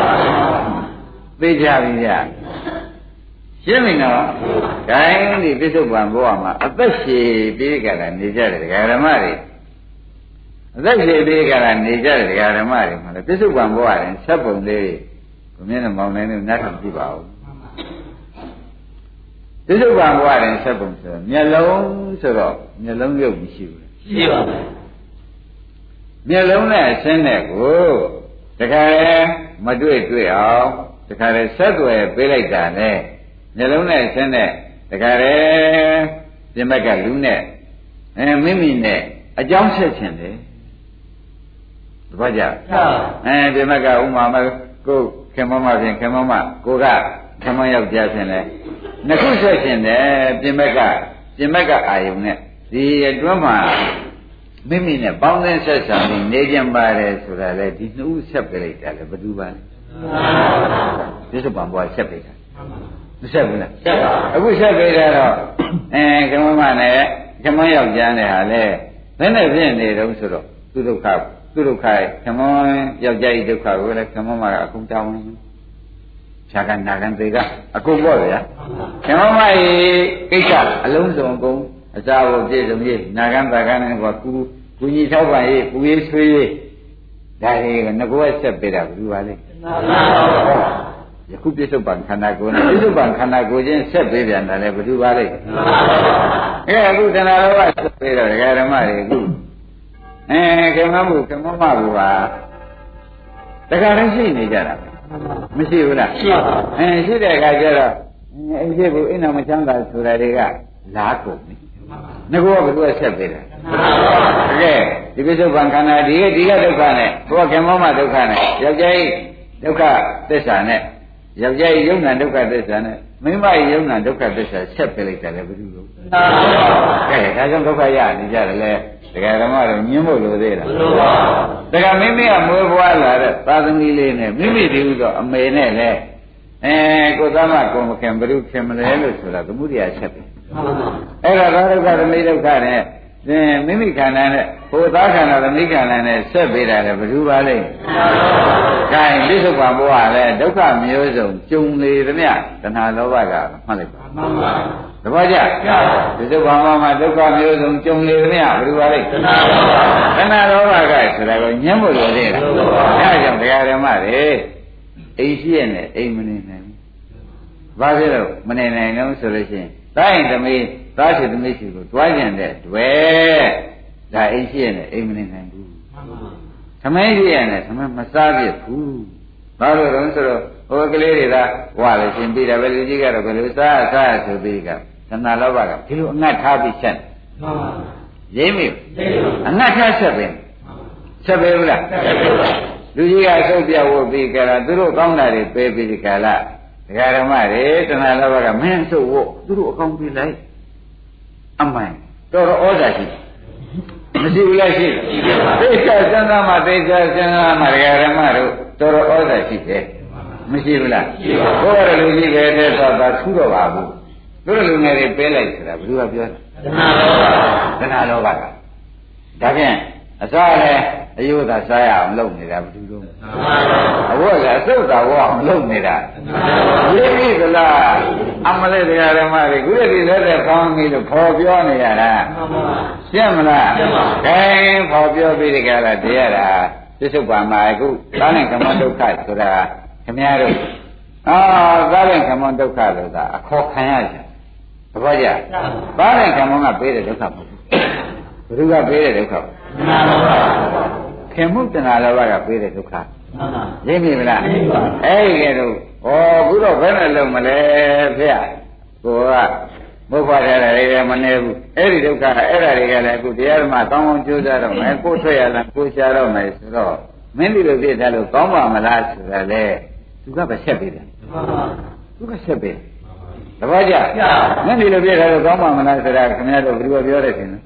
သိကြပြီဗျာ ရှင်းပြီနော်ဂိုင်းဒီပြစ္ဆုတ်ပံဘဝမှာအသက်ရှည်ပြီးကြတာနေကြတယ်ဒကာဓမ္မတွေအသက်ရှည်ပြီးကြတာနေကြတယ်ဒကာဓမ္မတွေမှာလေပြစ္ဆုတ်ပံဘဝရင်ဆက်ပုံလေးကိုမြင်နေမောင်းနေနေနတ်ထောင်ကြည့်ပါဦးပြစ္ဆုတ်ပံဘဝရင်ဆက်ပုံဆိုတော့မျက်လုံးဆိုတော့မျက်လုံးရုပ်မရှိဘူးရှိပါမယ်မျက်လုံးနဲ့အဆင်းနဲ့ကိုတခါလေမတွေ့တွေ့အောင်တခါလေဆက်သွယ်ပေးလိုက်တာလေ မျက်လုံးနဲ့အဆင်းနဲ့တခါလေပြင်ဘက်ကလူနဲ့အဲမိမိနဲ့အကြောင်းဆက်ခြင်းလေတပတ်ကြရအဲပြင်ဘက်ကဥမာမကိုခင်မမဖြင့်ခင်မမကိုကခင်မယောက်ျားဖြင့်လေနှစ်ခုဆက်ခြင်းတယ်ပြင်ဘက်ကပြင်ဘက်ကအာယုံနဲ့ဒီအတွင်းမှာမိမိနဲ့ပေါင်းသင်းဆက်ဆံပြီးနေကြပါတယ်ဆိုတာလေဒီနှစ်ဦးဆက်ပြလိုက်တာလေဘယ်သူပါလဲဒီစပံဘွားဆက်ပြတာ မဆက်ဘူးလားဆက်ပါအခုဆက်ပြတာတော့အဲခင်မမနဲ့ခင်မယောက်ျားနဲ့ဟာလေဘယ်နဲ့ဖြစ်နေတော့ဆိုတော့သူဒုက္ခသူဒုက္ခရဲ့ခင်မယောက်ျားဤဒုက္ခကိုလည်းခင်မမကအကုန်တောင်းနေဖြာကနာကန်သေးကအကုန်ပေါ့ဗျာခင်မမဤကိစ္စအလုံးစုံအကုန်အစာကိုပြည့်စုံရေးနာကန်တာကန်နဲ့ကကူကူညီထောက်ပံ့ရေးပူရေးဆွေးရေးဒါတွေကငကောဆက်ပေးတာဘူးပါလေသာသာ ယခုပြစ္ဆုတ်ပံခန္ဓာကိုယ်နဲ့ပြစ္ဆုတ်ပံခန္ဓာကိုယ်ချင်းဆက်ပေးပြန်တယ်လေဘယ်သူပါလဲအဲအခုတဏှာလောဘဆက်ပေးတော့ဒကာဓမ္မတွေအခုအဲခင်မမှုခင်မမဘူးပါတခါတည်းရှိနေကြတာပဲမရှိဘူးလားရှိပါအဲရှိတဲ့အခါကျတော့အိမ်ရှိဘူးအိမ်တော်မချမ်းသာဆိုတာတွေကလားကုန်ပြီငါကဘယ်သူကဆက်ပေးတယ်တကယ်ဒီပြစ္ဆုတ်ပံခန္ဓာဒီကဒီကဒုက္ခနဲ့ကိုယ်ကခင်မမဒုက္ခနဲ့ယောက်ျားကြီးဒုက္ခသစ္စာနဲ့ ယောက်ျားကြီးယုံနာဒုက္ခသစ္စာနဲ့မိန်းမကြီးယုံနာဒုက္ခသစ္စာဆက်ပေးလိုက်တယ်လေဘယ်သူလို့သာကဲဒါကြောင့်ဒုက္ခရနေကြတယ်လေဒကာဓမ္မတို့ညှင်းဖို့လိုသေးလားဘုရားဒကာမိမိကမွေးဖွားလာတဲ့သာသမီလေးနဲ့မိမိတည်းဟူသောအမေနဲ့လေအဲကိုသားမကိုမခင်ဘ누구ခင်မလဲလို့ဆိုတာသမှုတရားဆက်ပြီမှန်ပါအဲ့ဒါသာဒုက္ခသမိဒုက္ခနဲ့ သင်မိမိခန္ဓာနဲ့ဟိုသားခန္ဓာသမိခန္ဓာနဲ့ဆက်ပေးတာလေဘယ်သူပါလဲ။ခိုင်ပြစ္ဆုတ်ပံဘဝလည်းဒုက္ခမျိုးစုံကြုံလေသမျှတဏှာလောဘကမှတ်လိုက်ပါမှန်ပါ။တပည့်ကြပြစ္ဆုတ်ပံဘဝမှာဒုက္ခမျိုးစုံကြုံလေသမျှဘယ်သူပါလဲ။သနာတော်ပါတဏှာလောဘကဆိုတာကိုညှင်းဖို့လိုသေးလား။အဲဒါကြောင့်တရားဓမ္မတွေအိမ်ရှိရနဲ့အိမ်မနေနိုင်ဘူး။ဘာဖြစ်လို့မနေနိုင်တော့ဆိုလို့ရှိရင်တိုင်းသမီး သားရှိသမီးရှိကိုတွားကျင်တဲ့တွေ့ဒါအိမ်ရှိရနဲ့အိမ်မနေနိုင်ဘူး။သမင်းရှိရနဲ့သမင်းမစားပြစ်ဘူး။ဘာလို့လဲဆိုတော့ဟိုကလေးတွေကဝါလို့ရှင်ပြီးတာပဲလူကြီးကတော့ဘယ်လိုစားစားဆိုပြီးကတဏှာလောဘကဒီလိုအငတ်ထားပြီးချက်မှန်ပါရင်းမိသိပါအငတ်ထားချက်ပဲချက်ပဲဘူးလားဆက်ပါလူကြီးကသုတ်ပြဝတ်ပြီးကြတာသူတို့ကောင်းတာတွေပေးပြီးဒီကလာဒကာဓမ္မတွေတဏှာလောဘကမင်းစုပ်ဖို့သူတို့အကောင်းပြေးလိုက် အမှန်တော်တော်ဩဇာရှိမရှိဘူးလားရှိသိက္ခာစဉ်းစားမှသိက္ခာစဉ်းစားမှဒကာဓမ္မတို့တော်တော်ဩဇာရှိတယ်မရှိဘူးလားရှိပါဘူးဘုရားလူကြီးပဲတဲ့ဆိုတော့ထူးတော့ပါဘူးတို့လူငယ်တွေပဲလိုက်ဆိုတာဘယ်သူကပြောတဏှာလောဘတဏှာလောဘကဒါဖြင့်အစားလည်း အယုဒစားရအောင်လုပ်နေတာဘယ်သူတို့အဝတ်ကအစုတ်တာဝအောင်လုပ်နေတာရိပ်ပြီသလားအမလေးတရားဓမ္မတွေခုတည်းလက်သက်ကောင်းပြီလို့ခေါ်ပြောနေရတာရှင်းမလားခိုင်းခေါ်ပြောပြီးဒီကရတရားတာပြစ္ဆုတ်ပါမှာအခုသာနဲ့ကမ္မဒုက္ခဆိုတာခင်ဗျားတို့အာသာနဲ့ကမ္မဒုက္ခလို့သာအခေါ်ခံရကြသဘောကျသာနဲ့ကမ္မကပေးတဲ့ဒုက္ခမဟုတ်ဘူးဘယ်သူကပေးတဲ့ဒုက္ခ ခင်မှုတဏှာလောဘကပေးတဲ့ဒုက္ခရင်းမိမလားအဲ့ဒီကဲတော့ဩအခုတော့ဘယ်နဲ့လုံးမလဲဖေ။ကိုကမဟုတ်ပါတဲ့တွေမနေဘူးအဲ့ဒီဒုက္ခအဲ့ဒါတွေကလည်းအခုတရားဓမ္မကောင်းကောင်းကြိုးစားတော့မယ်ကိုထွက်ရလားကိုရှားတော့မယ်ဆိုတော့မင်းဒီလိုပြထားလို့ကောင်းပါမလားဆိုတာလေသူကပဲဆက်ပေးတယ်သူကဆက်ပေးတ ပည့်ကြမင်းဒီလိုပြထားလို့ကောင်းပါမလားဆိုတာခင်ဗျားတို့ဘယ်လိုပြောတယ်ခင်ဗျ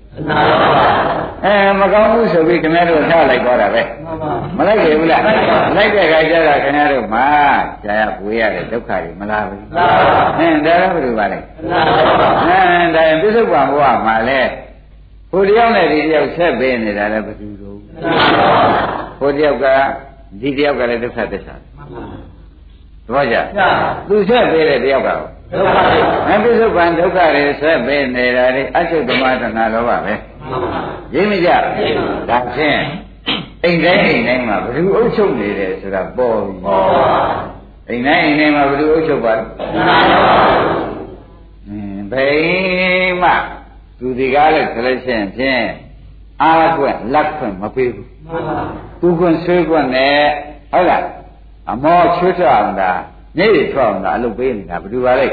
အဲမကောင်းဘူးဆိုပြီးခင်ဗျားတို့ထားလိုက်သွားတာပဲမလိုက်ကြဘူးလားလိုက်တဲ့ခါကျတော့ခင်ဗျားတို့မှာကြာရပွေရတဲ့ဒုက္ခတွေမလားဘူးအင်းဒါတော့ဘယ်လိုပါလဲအင်းဒါရင်ပြစ္ဆုတ်ပံဘဝမှာလဲဟိုတယောက်နဲ့ဒီတယောက်ဆက်ပေးနေတာလည်းဘယ်သူတို့ဟိုတယောက်ကဒီတယောက်ကလည်းဒုက္ခသစ္စာသဘောကျသူဆက်ပေးတဲ့တယောက်က ဒုက္ခတွေမပိစုပန်ဒုက္ခတွေဆက်ပေးနေတာတွေအချုပ်ဓမ္မတဏလောဘပဲရင်းမကြဒါဖြင့်အိမ်တိုင်းအိမ်တိုင်းမှာဘယ်သူအုပ်ချုပ်နေတယ်ဆိုတာပေါ်ပြီအိမ်တိုင်းအိမ်တိုင်းမှာဘယ်သူအုပ်ချုပ်ပါလဲအင်းဘယ်မှသူဒီကားလဲဆိုလို့ရှိရင်ဖြင့်အားကွက်လက်ခွင့်မပေးဘူးသူကွန်းဆွေးကွန်းနဲ့ဟုတ်လားအမောချွတ်ထအောင်တာ ညိတ်ထွက်အောင်တာအလုပ်ပေးနေတာဘယ်သူပါလဲ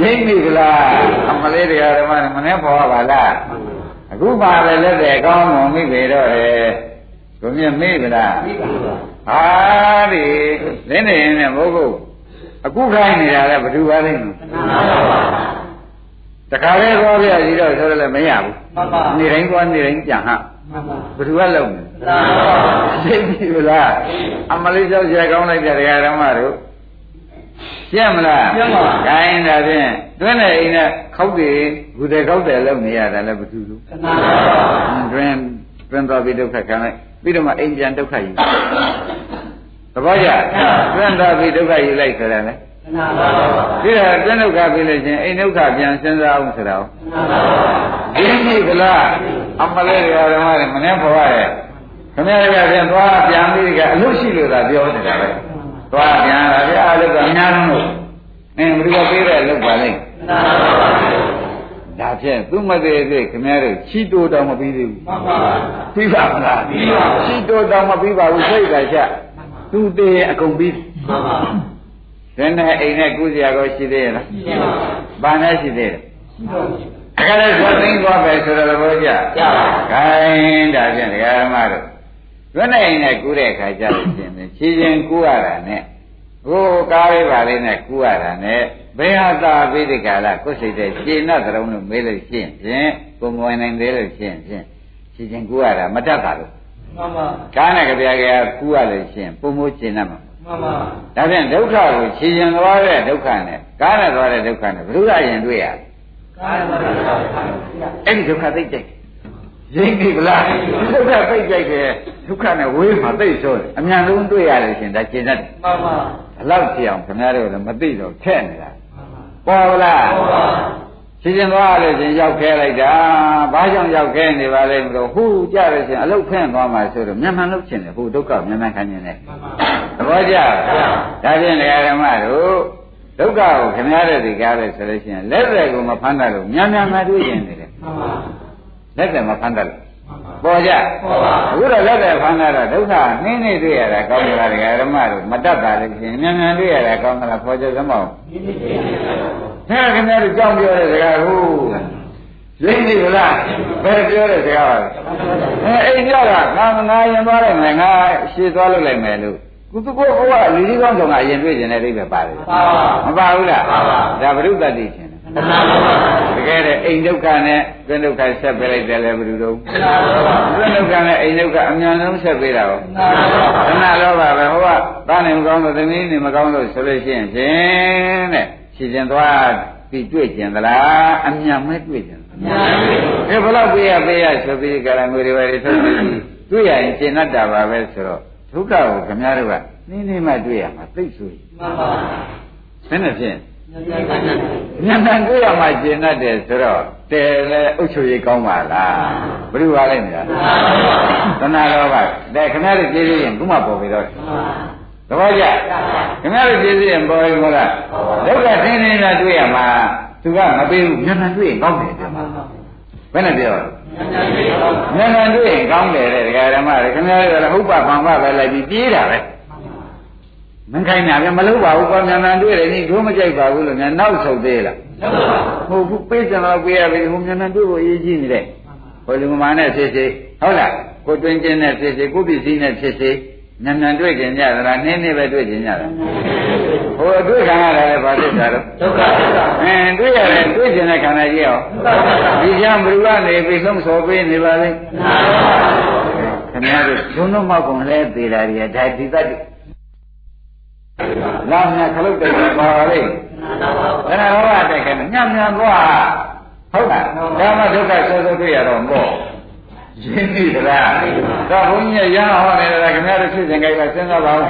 ရင်းမိကလားအမလေးတရားဓမ္မနဲ့မနှဲပေါ်ပါလားအခုပါပဲလက်တဲ့အကောင်းမွန်မိပေတော့ဟဲ့ကိုမြတ်မေ့ဗလားဟာဒီလင်းနေရင်လည်းဘုကုတ်အခုခိုင်းနေတာလည်းဘယ်သူပါလဲတခါလေးသွားပြစီတော့ဆိုတော့လည်းမရဘူးနေတိုင်းသွားနေတိုင်း ပြန်ဟဘယ်သူကလုံးလဲသိပြီလားအမလေးကြောက်ကြကောင်းလိုက်တဲ့တရားဓမ္မတို့ရှင်းမလားရှင်းပါခိုင်းတာဖြင့်တွင်းတဲ့အိမ်နဲ့ခောက်တယ်ဘုတဲ့ခောက်တယ်လုံးနေရတာလည်းဘယ်သူလို့တွင်းတွင်းသွားပြီးဒုက္ခခံလိုက်ပြီးတော့မှအိမ်ပြန်ဒုက္ခယူသဘောကျတွင်းသွားပြီးဒုက္ခယူလိုက်ဆိုတာလေဒီတော့တွင်းဒုက္ခပြီးလို့ချင်းအိမ်ဒုက္ခပြန်စဉ်းစားအောင်ဆိုတော့ဒီမိကလား အမလေးတွေဓမ္မတွေမနှဲပေါ်ရတယ်ခင်ဗျားတွေကပြန်သွားပြန်ပြီးကအလို့ရှိလို့သာပြောနေတာပဲသွားပြန်လာဗျာအလုပ်ကများလုံးလို့အင်းဘုရားပေးတဲ့အလုပ်ပါလိမ့်ဒါဖြင့်သူမသေးသေးခင်ဗျားတို့ချီတိုးတောင်မပြီးသေးဘူးမှန်ပါပြီးပါမလားပြီးပါချီတိုးတောင်မပြီးပါဘူးစိတ်ကချက်သူတည်အကုန်ပြီးမှန်ပါဒါနဲ့အိမ်နဲ့ကုစရာကောရှိသေးရဲ့လားရှိပါဘူး။ဘာနဲ့ရှိသေးလဲရှိပါဘူး။ ဒါကြတဲ့သွားသိသွားပဲဆိုတော့ဘောကြ။ကြပါဘူး။ခိုင်းဒါဖြင့်ဒကာဓမ္မတို့တွန်းနေအိမ်နဲ့ကူးတဲ့အခါကျလို့ရှင်ဖြင့်ခြေချင်းကူးရတာနဲ့ဟိုကားလေးပါလေးနဲ့ကူးရတာနဲ့ဘယ်ဟာသာပိဋကလာကိုယ်စိတ်တဲ့ရှင်းတဲ့တုံးလို့မေးလို့ရှင်းဖြင့်ကိုမဝင်နိုင်သေးလို့ရှင်းဖြင့်ခြေချင်းကူးရတာမတတ်တာလို့မှန်ပါကားနဲ့ကြပြကြကူးရလို့ရှင်းပုံမိုးရှင်းတတ်မှာမှန်ပါဒါဖြင့်ဒုက္ခကိုခြေရင်သွားတဲ့ဒုက္ခနဲ့ကားနဲ့သွားတဲ့ဒုက္ခနဲ့ဘုရားရင်တွေ့ရကားနဲ့သွားတဲ့ဒုက္ခ အဲ့ဒီဒုက္ခသိတဲ့ရိပ်ပြီဗလားဒုက္ခသိကြိုက်တယ်ဒုက္ခနဲ့ဝေးမှာသိဆိုတယ်အမြန်ဆုံးတွေ့ရလို့ရှင်ဒါကျင်တတ်တယ်မှန်ပါဘလောက်ကြည့်အောင်ခင်ဗျားတို့လည်းမသိတော့ထက်နေတာပေါ်ဗလားပေါ်ပါရှင်ရှင်သွားလို့ရှင်ရောက်ခဲလိုက်တာဘာကြောင့်ရောက်ခဲနေပါလဲမလို့ဟူကြလို့ရှင်အလုတ်ဖင့်သွားမှဆိုတော့မြန်မှန်လုတ်ချင်တယ်ဟူဒုက္ခမြန်မှန်ခံနေတယ်သဘောကျဒါဖြင့်ဓမ္မတို့ ဒုက္ခကိုခင်ဗျားတို့ဒီကားလို့ဆိုလို့ရှိရင်လက်တွေကိုမဖမ်းတတ်လို့မြန်မြန်မတွေ့ရင်နေတယ်လက်တွေမဖမ်းတတ်လို့ပေါ်ကြပေါ်ပါအခုတော့လက်တွေဖမ်းတာတော့ဒုက္ခနှင်းနေတွေ့ရတာကောင်းလားဓမ္မတို့မတတ်ပါလို့ရှင်မြန်မြန်တွေ့ရတာကောင်းလားပေါ်ကြသမောင်းဟဲ့ခင်ဗျားတို့ကြောင်းပြောတဲ့စကားဟုတ်ရိမ့်နေဗလားဘယ်ပြောတဲ့စကားပါလဲအဲအိမ်ပြောတာငါငါရင်သွားလိုက်မယ်ငါရှည်သွားလို့လိုက်မယ်လို့ ကုသဘောဘဝလူကြီးကောင်းဆောင်ကအရင်တွေ့ကျင်တဲ့အိဗယ်ပါတယ်ပါပါမပါဘူးလားပါပါဒါဘုရုတ္တတိရှင်တဏှာလောဘတကယ်တဲ့အိမ်ဒုက္ခနဲ့သွင်းဒုက္ခဆက်ပေးလိုက်တယ်လေဘုရုတို့တဏှာလောဘသွင်းဒုက္ခနဲ့အိမ်ဒုက္ခအမြန်ဆုံးဆက်ပေးတာရောတဏှာလောဘတဏှာလောဘပဲဟိုကသားနေမကောင်းလို့သမီးနေမကောင်းလို့ဆိုလို့ရှိရင်ဖြင့်တဲ့ရှင်းကျင်သွားပြီးတွေ့ကျင်သလားအမြန်မဲတွေ့ကျင်သလားညာပြီဒီဘလောက်ပေးရပေးရဆိုပြီးကရံငွေတွေပဲထုတ်ပြီးတွေ့ရရင်ရှင်းတတ်တာပါပဲဆိုတော့ ဒုက္ခကိုခင်ဗျားတို့ကနင်းနေမှတွေ့ရမှာသိဆိုရင်မှန်ပါဘယ်နဲ့ဖြင့်ညာညာညာဉာဏ်နဲ့တွေ့ရမှရှင်းတတ်တယ်ဆိုတော့တယ်လေအုပ်ချုပ်ရေးကောင်းပါလားဘယ်လိုပါလဲညာတဏှာလောဘတဲ့ခင်ဗျားတို့ကြည့်ရရင်ခုမှပေါ်ပြီတော့သဘောကျခင်ဗျားတို့ကြည့်ရရင်ပေါ်ပြီမလားဒုက္ခသင်းနေတာတွေ့ရမှာသူကမပေးဘူးဉာဏ်နဲ့တွေ့ရင်ကောင်းတယ်ပြောမှာဘယ်နဲ့ပြော ညာညာပြီဉာဏ်နဲ့တွေ့ရင်ကောင်းတယ်တဲ့ဒကာဓမ္မတွေခင်ဗျားတို့ကဟုတ်ပါဗံပါပဲလိုက်ပြီးပြေးတာပဲမခိုင်းတာပဲမလုပ်ပါဘူးကွာဉာဏ်နဲ့တွေ့တယ်นี่ဒိုးမကြိုက်ပါဘူးလို့ညာနောက်ဆုတ်သေးလားလောဘဟုတ်ဘူးပေးကြတော့ပေးရပြီဟိုဉာဏ်နဲ့တွေ့ဖို့အရေးကြီးနေတယ်ဟိုလူမာနဲ့ဖြစ်စေဟုတ်လားကိုတွင်းချင်းနဲ့ဖြစ်စေကိုပစ္စည်းနဲ့ဖြစ်စေဉာဏ်နဲ့တွေ့ကြကြသလားနင်းနေပဲတွေ့ကြကြတာ ဟိုအတွေ့ခံရတယ်လေဘာဖြစ်တာတော့ဒုက္ခဒုက္ခအင်းတွေ့ရတယ်တွေ့ကျင်တဲ့ခန္ဓာကြီးရောဒီကျမ်းဘုရားနေပြီဆုံးစောပေးနေပါလေနာလောဘခင်ဗျားတို့ဘုံတို့မောက်ကုန်လဲသေးတာကြီးဒါဒီတတ်လာမြခလုတ်တယ်ပါလေနာလောဘဘယ်နဲ့ဟောတဲ့ခင်ညံ့ညံ့သွားဟုတ်လားဒါမှဒုက္ခဆောစောတွေ့ရတော့မို့ ရင်းပြီလားဒါဘုန်းကြီးရဟောနေတာခင်ဗျားတို့ဖြစ်စဉ်ကြိုက်ပါစဉ်းစားပါဦး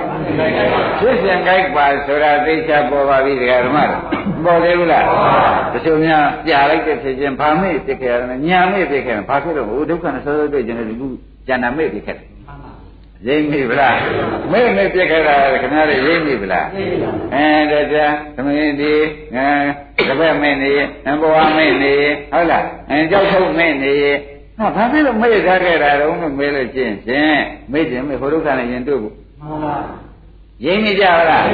ဖြစ်စဉ်ကြိုက်ပါဆိုတာသိချပေါ်ပါပြီဒကာဓမ္မတို့မပေါ်သေးဘူးလားတချို့များပြလိုက်တဲ့ဖြစ်ခြင်းဘာမေ့ဖြစ်ခဲ့ရတယ်ညာမေ့ဖြစ်ခဲ့တယ်ဘာဖြစ်လို့ဟိုဒုက္ခနဲ့ဆောစောတွေ့ခြင်းလည်းဒီခုဉာဏ်မေ့ဖြစ်ခဲ့တယ်ရိမ့်ပြီဗလားမေ့မေ့ပြက်ခဲ့တာခင်ဗျားတို့ရိမ့်ပြီဗလားအဲဒါကြသမင်းဒီအဲတပည့်မေ့နေဘဝမေ့နေဟုတ်လားအဲကြောက်ထုတ်မေ့နေ ဟာဘာဖြစ်လို့မေ့ထားခဲ့တာတော့လို့မေးလို့ချင်းရှင်မေ့ခြင်းမေ့ဟိုဒုက္ခနဲ့ရင်တွေ့ဖို့မှန်ပါရိမ့်နေကြပါလား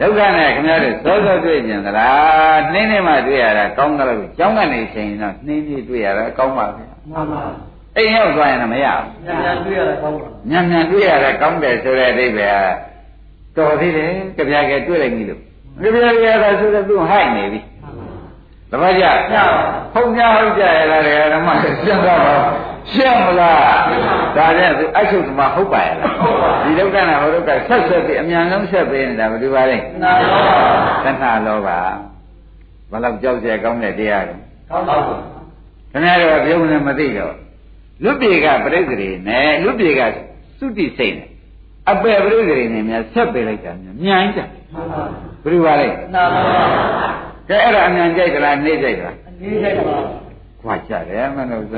ဒုက္ခနဲ့ခင်ဗျားတို့စောစောတွေ့ကြင်သလားနှင်းနေမှတွေ့ရတာကောင်းတယ်လို့ကျောင်းကနေချိန်တော့နှင်းနေတွေ့ရတာကောင်းပါဗျာမှန်ပါအိမ်ရောက်သွားရင်တော့မရဘူးညာညာတွေ့ရတာကောင်းပါညံညံတွေ့ရတာကောင်းတယ်ဆိုတဲ့အဓိပ္ပာယ်ကတော်သေးတယ်ကြပြားကတွေ့လိုက်ပြီလို့ကြပြားကရတာဆိုတော့သူဟိုက်နေပြီ တပတ်ကြဟုတ်ကြဟုတ်ကြရလားတရားဓမ္မရှင်းတော့ပါရှင်းမလားဒါနဲ့သူအချုပ်သမားဟုတ်ပါရဲ့လားဒီဒုက္ခနဲ့ဟောဒုက္ခဆက်ဆက်ပြီးအမြန်ဆုံးဆက်ပေးနေတာဘယ်လိုပါလဲနာလောဘသဏ္ဍာလောဘဘယ်လောက်ကြောက်ကြကောင်းတဲ့တရားလဲကောင်းပါဘူးခင်ဗျားတို့ကပြုံးနေမသိတော့လူပြေကပြိဿတွေနဲ့လူပြေကသုတိစိတ်နဲ့အပယ်ပြိဿတွေနဲ့များဆက်ပေးလိုက်တာများညှိုင်းကြမှန်ပါဘယ်လိုပါလဲနာလောဘ ကဲအဲ့ဒါအမြန်ကြိုက်သလားနှိမ့်ကြိုက်သလားအနည်းဆိုင်ပါခွာကြတယ်မင်းတို့စ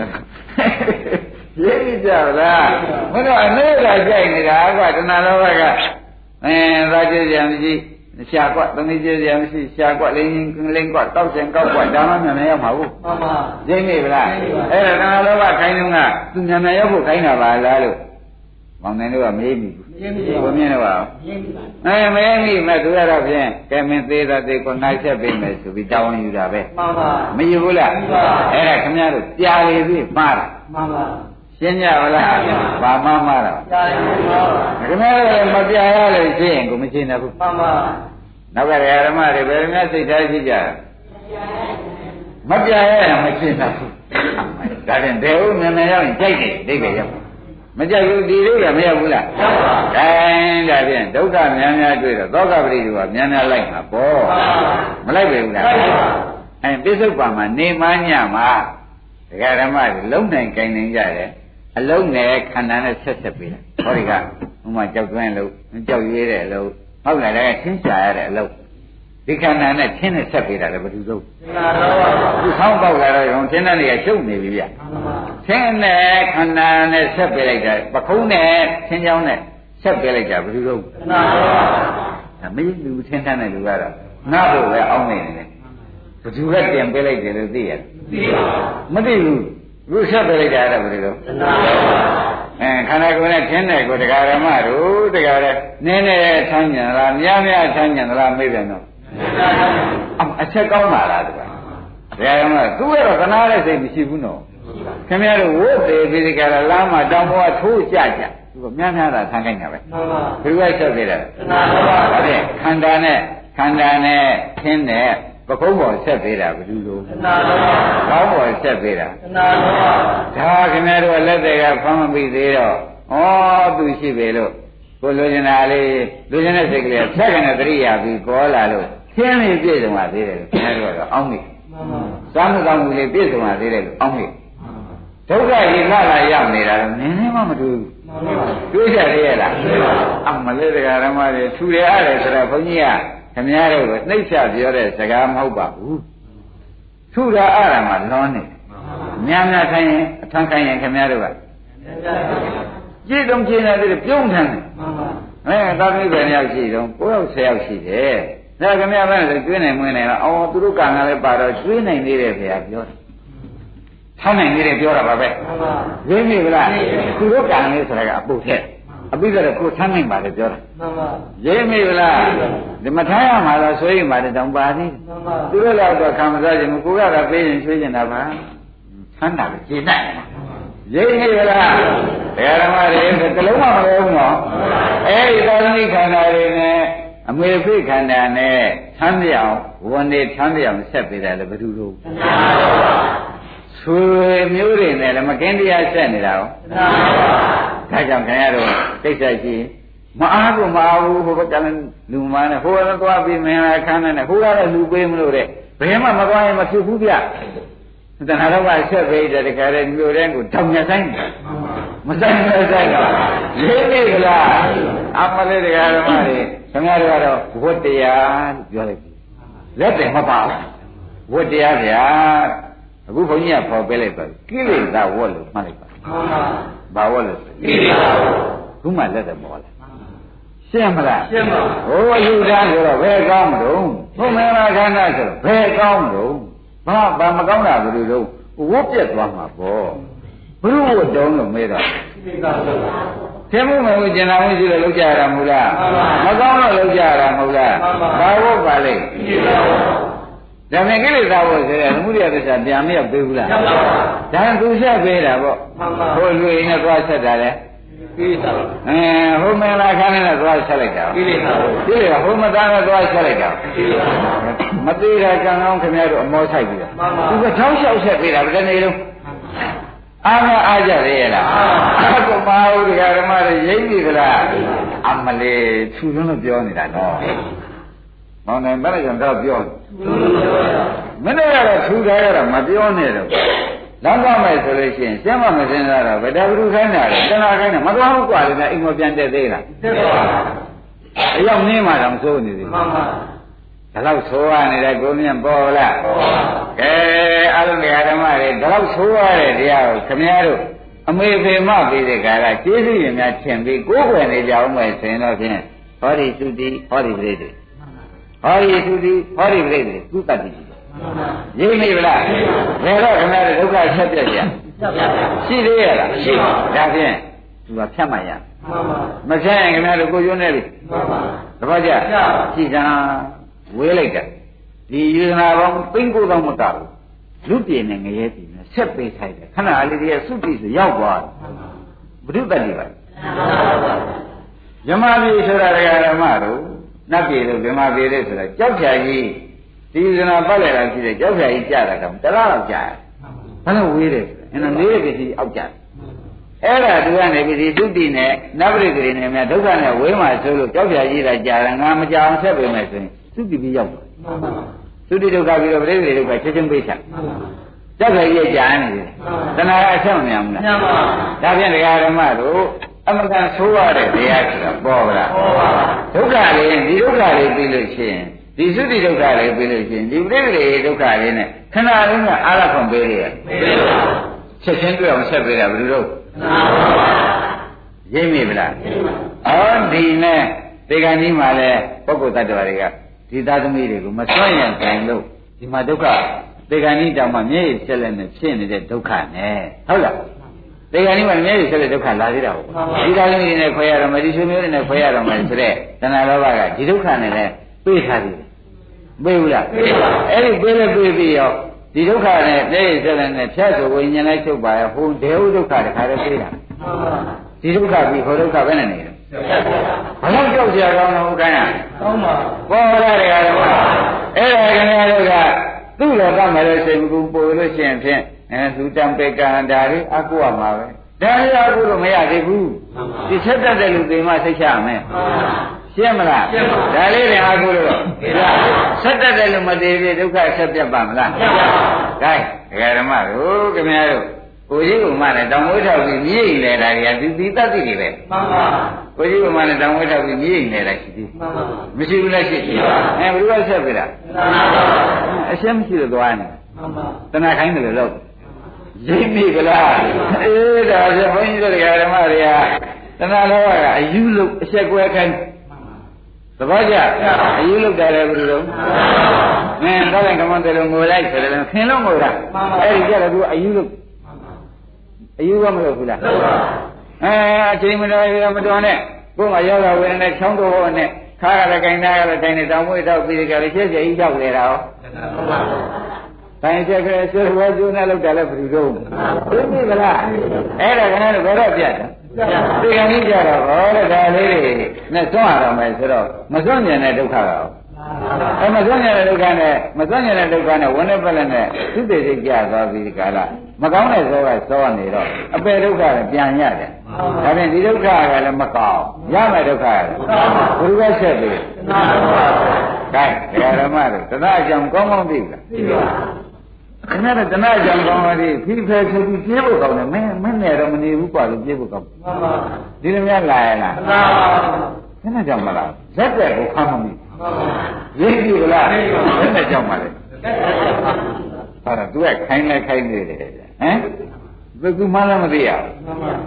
ရေးကြလားမင်းတို့အနှဲ့ကကြိုက်နေတာကွာတဏှာလောဘကအဲသာကြည့်ကြမရှိရှာကွသမီးကြည့်ကြမရှိရှာကွလိန်လိန်ကွတောက်စင်ကောက်ကွဒါမှမြန်မြန်ရောက်မှာဘူးမှန်ပါရင်းနေဗလားအဲ့ဒါတဏှာလောဘခိုင်းတော့ကသူမြန်မြန်ရောက်ဖို့ခိုင်းတာပါလားလို့မောင်နိုင်တို့ကမေးပြီ ရင်းပြီဘုမြင်တော့ပါရင်းပြီပါအဲမေးပြီမဲ့သူကတော့ဖြင့်ကဲမင်းသေးတာသေးကိုနိုင်ချက်ပေးမယ်ဆိုပြီးတောင်းယူတာပဲမှန်ပါမယူဘူးလားယူပါအဲ့ဒါခင်ဗျားတို့ပြာလေပြီမှားတာမှန်ပါရှင်းကြပါလားဘာမှမှားတာကြာရင်ပါပါခင်ဗျားတို့လည်းမပြာရလို့ရှင်းရင်ကိုမရှင်းတော့ဘူးမှန်ပါနောက်ကဓမ္မတွေဘယ်လိုများစိတ်ထားရှိကြလဲမပြာရရင်မရှင်းတော့ဘူးဒါဖြင့်ဒေဟုမြန်မြန်ရောက်ရင်ကြိုက်တယ်ဒိဋ္ဌိရောက် မကြိုက်ဘူးဒီလိုလည်းမရောက်ဘူးလားရောက်ပါအဲဒါဖြင့်ဒုက္ခများများတွေ့တော့သောကပရိဒီကများများလိုက်မှာပေါ့မလိုက်ပဲဘူးလားလိုက်ပါအဲပိဿုပံမှာနေမညမှာဒကာဓမ္မတွေလုံနိုင်ကြိုင်နိုင်ကြတယ်အလုံးနဲ့ခန္ဓာနဲ့ဆက်ဆက်ပေးတယ်ဟောဒီကဥမာကြောက်သွင်းလို့ကြောက်ရွေးတဲ့အလုံးဟုတ်လားလည်းသင်္ချာရတဲ့အလုံး ဒီခန္ဓာနဲ့သင်နဲ့ဆက်ပေးတာလည်းဘယ်သူဆုံးနာလောဘသူဆောင်းပေါက်လာတော့ရုံသင်တဲ့နေရာရှုပ်နေပြီဗျမှန်ပါသင်နဲ့ခန္ဓာနဲ့ဆက်ပေးလိုက်တာပခုံးနဲ့သင်ချောင်းနဲ့ဆက်ပေးလိုက်တာဘယ်သူဆုံးနာလောဘဒါမင်းလူသင်တဲ့လူကတော့ငါ့ဘုပဲအောင်းနေတယ်ဘယ်သူကတင်ပေးလိုက်တယ်လို့သိရတယ်သိပါမသိဘူးသူဆက်ပေးလိုက်တာအဲ့ဒါဘယ်လိုလဲနာလောဘအဲခန္ဓာကိုယ်နဲ့ထင်းတဲ့ကိုတရားဓမ္မတို့တရားတဲ့နင်းနေဆန်းညံလားများများဆန်းညံလားမေးပြန်တော့ အအချက်ကောင်းပါလားတကယ်တရားဓမ္မသူကတော့ကနာတဲ့စိတ်မရှိဘူးနော်ခင်ဗျားတို့ဝတ်သေးပြီးဒီကရလာမှာတောင်ပေါ်ကထိုးကြကြသူကများများသာဆန်းခိုင်းတာပဲမှန်ပါဘယ်လိုဆက်သေးလဲတဏှာတော့ပါဟုတ်တယ်ခန္ဓာနဲ့ခန္ဓာနဲ့ခင်းတဲ့ပကုံးပေါ်ဆက်သေးတာဘယ်လိုလိုတဏှာတော့ပါကောင်းပေါ်ဆက်သေးတာတဏှာတော့ပါဒါခင်ဗျားတို့ကလက်တွေကဖမ်းမပြီးသေးတော့ဩသူရှိပြီလို့ကိုလိုချင်တာလေးလိုချင်တဲ့စိတ်ကလေးကဆက်ကနေတရိယာပြီးပေါ်လာလို့ ခင်းနေပြည့်စုံပါသေးတယ်လို့ခင်ဗျားတို့ကတော့အောင်းမိမှန်ပါစားမှုကောင်းမှုလေးပြည့်စုံပါသေးတယ်လို့အောင်းမိဒုက္ခကြီးလာလာရောက်နေတာတော့နည်းနည်းမှမတွေ့ဘူးမှန်ပါတွေးကြသေးရဲ့လားအမလေးတရားဓမ္မတွေထူရရတယ်ဆိုတော့ဘုန်းကြီးကခင်ဗျားတို့ကိုနှိမ့်ချပြောတဲ့စကားမဟုတ်ပါဘူးထူတာအရမလွန်နေများများခိုင်းရင်အထမ်းခိုင်းရင်ခင်ဗျားတို့ကကြည့်တော့ကြည့်နေတယ်ပြုံးထမ်းတယ်မှန်ပါအဲသာသမီပဲယောက်ရှိတော့9ယောက်10ယောက်ရှိတယ် ဒါခင်ဗျားပဲကျွေးနိုင်မွေးနိုင်တော့အော်သူတို့ကံကလည်းပါတော့ကျွေးနိုင်သေးတယ်ခင်ဗျာပြောတယ်ထားနိုင်သေးတယ်ပြောတာပါပဲမှန်ပါရင်းမိဗလားသူတို့ကံလေးဆိုတာကအပုတ်ထက်အပိကတော့ကိုထားနိုင်ပါလေပြောတာမှန်ပါရင်းမိဗလားဒီမထားရမှာတော့ဆွေးရင်ပါတယ်တောင်ပါသေးတယ်မှန်ပါသူတို့လည်းတော့ခံမစားခြင်းကိုကတော့ပေးရင်ဆွေးကျင်တာပါဆန်းတာပဲကျေနပ်ရင်းမိဗလားဘယ်ဓမ္မတွေတလုံးမှမလဲဘူးနော်အဲ့ဒီသာသနိခန္ဓာတွေနဲ့ အမေဖိခန္ဓာနဲ့သမ်းမြောင်ဝန်နေသမ်းမြောင်ဆက်ပေးတယ်လေဘယ်သူတို့ဆွေမျိုးတွေနဲ့လည်းမကင်းတရားဆက်နေတာရောတဏှာတော့ပါဒါကြောင့်ခင်ဗျားတို့ကိစ္စရှိရင်မအားဘူးမအားဘူးဟိုဘက်ကလည်းလူမနဲ့ဟိုကလည်းသွားပြီးမင်းလာခန်းနဲ့ဟိုကလည်းလူပေးမလို့တဲ့ဘယ်မှမသွားရင်မဖြစ်ဘူးဗျ တဏှာတော့ကဆက်ပေးတယ်တခါတည်းမြို့တဲ့ကိုတောင်ညဆိုင်တယ်မဆိုင်မဆိုင်တော့လေးနေကလားအမလေးတရားဓမ္မတွေခင်ဗျားတို့ကတော့ဝတ္တရားပြောလိုက်ပြီလက်တယ်မပါဘူးဝတ္တရားဗျာအခုဘုန်းကြီးကဖော်ပေးလိုက်ပါကိလေသာဝတ်လို့မှတ်လိုက်ပါမှန်ပါဘာဝတ်လို့ဆိုကိလေသာကိုခုမှလက်တယ်ပေါ်လာရှင်းမလားရှင်းပါဟိုအယူသားဆိုတော့ဘယ်ကောင်းမလို့ဘုမင်းလာခန္ဓာဆိုတော့ဘယ်ကောင်းမလို့ ဘာဘာမကောင်းတာဘယ်လိုလုပ်ဝတ်ပြက်သွားမှာပေါ့ဘုရုဝတ်တုံးလို့မေးတော့ကိလေသာတော့ပါသင်မှုမဟုတ်ကျင်နာမှုရှိလို့လုပ်ကြရတာမဟုတ်လားမှန်ပါမကောင်းလို့လုပ်ကြရတာမဟုတ်လားမှန်ပါဘာဝတ်ပါလိမ့်ကိလေသာတော့ဒါနဲ့ကိလေသာဝတ်ဆိုတဲ့သမုဒိယသစ္စာပြန်မရောက်သေးဘူးလားမှန်ပါဒါကသူဆက်ပေးတာပေါ့မှန်ပါဟိုလူရင်းနဲ့သွားဆက်တာလေ ကိလေသာတော့အဲဟိုမင်္ဂလာခန်းနဲ့သွားဆက်လိုက်တာကိလေသာတော့ဒီလေဟိုမသားနဲ့သွားဆက်လိုက်တာကိလေသာမသေးတာကံကောင်းခင်ဗျားတို့အမောဆိုင်ပြီလားမှန်ပါသူကထောက်လျှောက်ဆက်ပေးတာဘယ်တနေ့လုံးအားမအားကြရရဲ့လားအကမဟုဒကာဓမ္မတွေရိပ်ပြီကလားအမလေးသူလုံးလို့ပြောနေတာနော်မောင်နိုင်မလည်းကျွန်တော်ပြောမနေ့ကတော့ထူထားရတာမပြောနဲ့တော့ လမ်းသွားမယ်ဆိုလို့ရှိရင်ကျမမစင်စားတော့ဗဒဂရုခိုင်းတာလေတဏှာခိုင်းတာမသွားဘူးကွာလေနဲ့အိမ်မပြန်တက်သေးလားတက်ပါဘူးအရောက်နင်းမှတော့စိုးနေသေးတယ်မှန်ပါဒါလောက်ဆိုးရနေတဲ့ကိုမြင့်ပေါ်လားပေါ်ပါကဲအလုံးတရားဓမ္မတွေဒါလောက်ဆိုးရတဲ့တရားကိုခင်ဗျားတို့အမေဖေမပြီးတဲ့ကာလကျေးဇူးရင်များထင်ပြီးကိုးကွယ်နေကြအောင်မယ်ဆိုရင်တော့ဖြင့်ဟောဒီသုတိဟောဒီပြိတ္တိဟောဒီသုတိဟောဒီပြိတ္တိကုသတိ ရိပ်မိဗလားဘယ်တော့ခမည်းတော်ဒုက္ခဆက်ပြက်ကြရှိသေးရလားရှိပါဒါဖြင့်သူကဖြတ်မှရမှန်ပါမဖြတ်ရင်ခမည်းတော်ကိုကျွန်းနေပြီမှန်ပါတပတ်ကြကြည်စံဝေးလိုက်တယ်ဒီယူဇနာပေါင်းသိန်းကိုယ်တော့မကဘူးလူပြင်းနဲ့ငရဲပြင်းနဲ့ဆက်ပေးထိုက်တယ်ခဏလေးတည်းသုတိဆိုရောက်သွားတယ်ဘုဒ္ဓတတိပါမြမပြည်ဆိုတာတရားဓမ္မတို့နတ်ပြည်တို့မြမပြည်တွေဆိုတာကြောက်ဖြာကြီး ဒီယူဇနာပတ်လိုက်တာရှိတယ်ကြောက်ဖြာကြီးကြာတာကတလားတော့ကြာတယ်ဘာလို့ဝေးတယ်အဲ့တော့လေးတဲ့ပြည်အောက်ကြတယ်အဲ့ဒါသူကနေပြီးဒီသုတိနဲ့နဗ္ဗရိကရိနဲ့များဒုက္ခနဲ့ဝေးမှဆိုလို့ကြောက်ဖြာကြီးတာကြာတယ်ငါမကြောင်ဆက်ပေးမယ်ဆိုရင်သုတိပြီးရောက်သွားမှန်ပါသုတိဒုက္ခပြီးတော့ပရိသေဒုက္ခချက်ချင်းပိတ်ချမှန်ပါကြောက်ဖြာကြီးကြာနေတယ်တဏှာအဆက်မမြင်ဘူးလားမှန်ပါဒါဖြင့်ဒကာဓမ္မတို့ အမှန်ကန်ဆိုးရတဲ့တရားဆိုတာပေါ်ပါလားဟုတ်ပါဒုက္ခလေးဒီဒုက္ခလေးပြီးလို့ရှိရင်ဒီသုတိဒုက္ခလေးပြီးလို့ရှိရင်ဒီပရိသေဒုက္ခလေးနဲ့ခဏလေးကအာရခွန်ပေးရမေတ္တာချက်ချင်းတွေ့အောင်ဆက်ပေးတာဘယ်လိုလုပ်နာပါရိပ်မိဗလားအော်ဒီနဲ့ဒီကံကြီးမှာလဲပုဂ္ဂိုလ်တ attva တွေကဒီသားသမီးတွေကိုမစွန့်ရံတိုင်လို့ဒီမှာဒုက္ခဒီကံကြီးတောင်မှမျက်ရည်ဆက်လက်နဲ့ဖြစ်နေတဲ့ဒုက္ခနဲ့ဟုတ်လား ဒီကံကြီးမှာမျက်ရည်ဆက်လက်ဒုက္ခလာသေးတာဟုတ်ဒီသားသမီးတွေနဲ့ခွဲရတော့မယ်ဒီဆွေမျိုးတွေနဲ့ခွဲရတော့မယ်ဆိုတဲ့တဏှာလောဘကဒီဒုက္ခနဲ့လဲပြေးထားသေးတယ်ပြေးဘူးလားအဲ့ဒီပြေးလဲပြေးပြီးရောဒဒီဒုက္ခနဲ့ပြည့်စက်တဲ့နဲ့ဖြတ်ဆိုဝိညာဉ်လိုက်ချုပ်ပါရဲ့ဟိုဒေဝဒုက္ခတခါတည်းပြေးတာဒီဒုက္ခပြီးဟိုဒုက္ခပဲနဲ့နေတယ်ဘာလို့ကြောက်ကြရကောင်းလို့ဥက္ကဋ္ဌကောင်းပါပေါ်လာတယ်ကတော့အဲ့ဒါခင်ဗျားတို့ကသူ့လောကမှာလည်းစိတ်ကူပို့လို့ရှိရင်ဖြင့် အဲသူတံပေကံဒါလေးအကုရမှာပဲဒါရီအကုလို့မရသေးဘူးဒီချက်တတ်တဲ့လူတွေမှစိတ်ချရမယ်ရှင်းမလားဒါလေးတွေအကုလို့ဆက်တတ်တဲ့လူမသေးသေးဒုက္ခဆက်ပြတ်ပါမလားကဲဒကာဓမ္မတို့ခင်ဗျားတို့ကိုကြီးကမှလည်းတောင်ဝိထောက်ပြီးမြည်လေတာတွေကဒီသီတတ်တိတွေပဲမှန်ပါကိုကြီးကမှလည်းတောင်ဝိထောက်ပြီးမြည်နေတာရှိသေးမှန်ပါမရှိဘူးလားရှိရှိအဲဘယ်လိုလဲဆက်ပြီလားမှန်ပါအရှင်းမရှိတော့သွားနေမှန်ပါတဏှာခိုင်းတယ်လို့ ရိပ်မိကလားအေးဒါဆိုဘုန်းကြီးတို့ဓမ္မတွေကတဏှာလောကကအယူလို့အဆက်ကွဲခိုင်းသဘောကျအယူလို့တယ်လေဘယ်လိုလဲမင်းတော့လည်းကမန်တယ်လို့ငိုလိုက်ဆိုတယ်ခင်းလို့ငိုတာအဲ့ဒီကြတော့သူအယူလို့အယူကမလို့ဘူးလားအဲအချိန်မတော်ရမတော်နဲ့ကိုယ်ကရောက်လာဝင်နေချောင်းတော်ဟောနဲ့ခါရလည်းခိုင်းတာရလည်းခိုင်းနေတောင်မွေးတော့ပြီးကြတယ်ချက်ချက်ကြီးရောက်နေတာဟော တိုင်းချက်ကလေးဆွေးဝဲကျိုးနဲ့လောက်တာလည်းဘယ်လိုတော့သိပြီမလားအဲ့ဒါကလည်းဘယ်တော့ပြတ်တာဒီကနေ့ကြတော့ဟောတဲ့ဒါလေးတွေနဲ့စွန့်ရတော့မယ်ဆိုတော့မစွန့်ဉာဏ်တဲ့ဒုက္ခကတော့အဲမစွန့်ဉာဏ်တဲ့ဒုက္ခနဲ့မစွန့်ဉာဏ်တဲ့ဒုက္ခနဲ့ဝင်နေပလက်နဲ့သူတည်စိတ်ကြသွားပြီးဒီကလာမကောင်းတဲ့ဇောကစောနေတော့အပေဒုက္ခလည်းပြန်ရတယ်ဒါဖြင့်ဒီဒုက္ခကလည်းမကောင်းရမယ်ဒုက္ခကလည်းဘုရားဆက်ပြီမှန်ပါကဲဓမ္မတို့သဒ္ဒါကြောင့်ကောင်းကောင်းသိလားသိပါ ခင်ဗျားတို့ကနာကြောင့်ကောင်းပါလေဖိဖဲဆိုပြီးပြေးဖို့ကောင်းတယ်မင်းမင်းနဲ့တော့မနေဘူးကွာလို့ပြေးဖို့ကောင်းပါပါဒီလိုများလာရလားမှန်ပါပါခင်ဗျားကြောင့်မလားဇက်တဲ့ကိုခံမမိမှန်ပါပါရေးပြီလားဇက်တဲ့ကြောင့်ပါလေဟာတော့ तू ကခိုင်းလိုက်ခိုင်းနေတယ်ဟမ်ဘယ်ကူမှလည်းမသိရ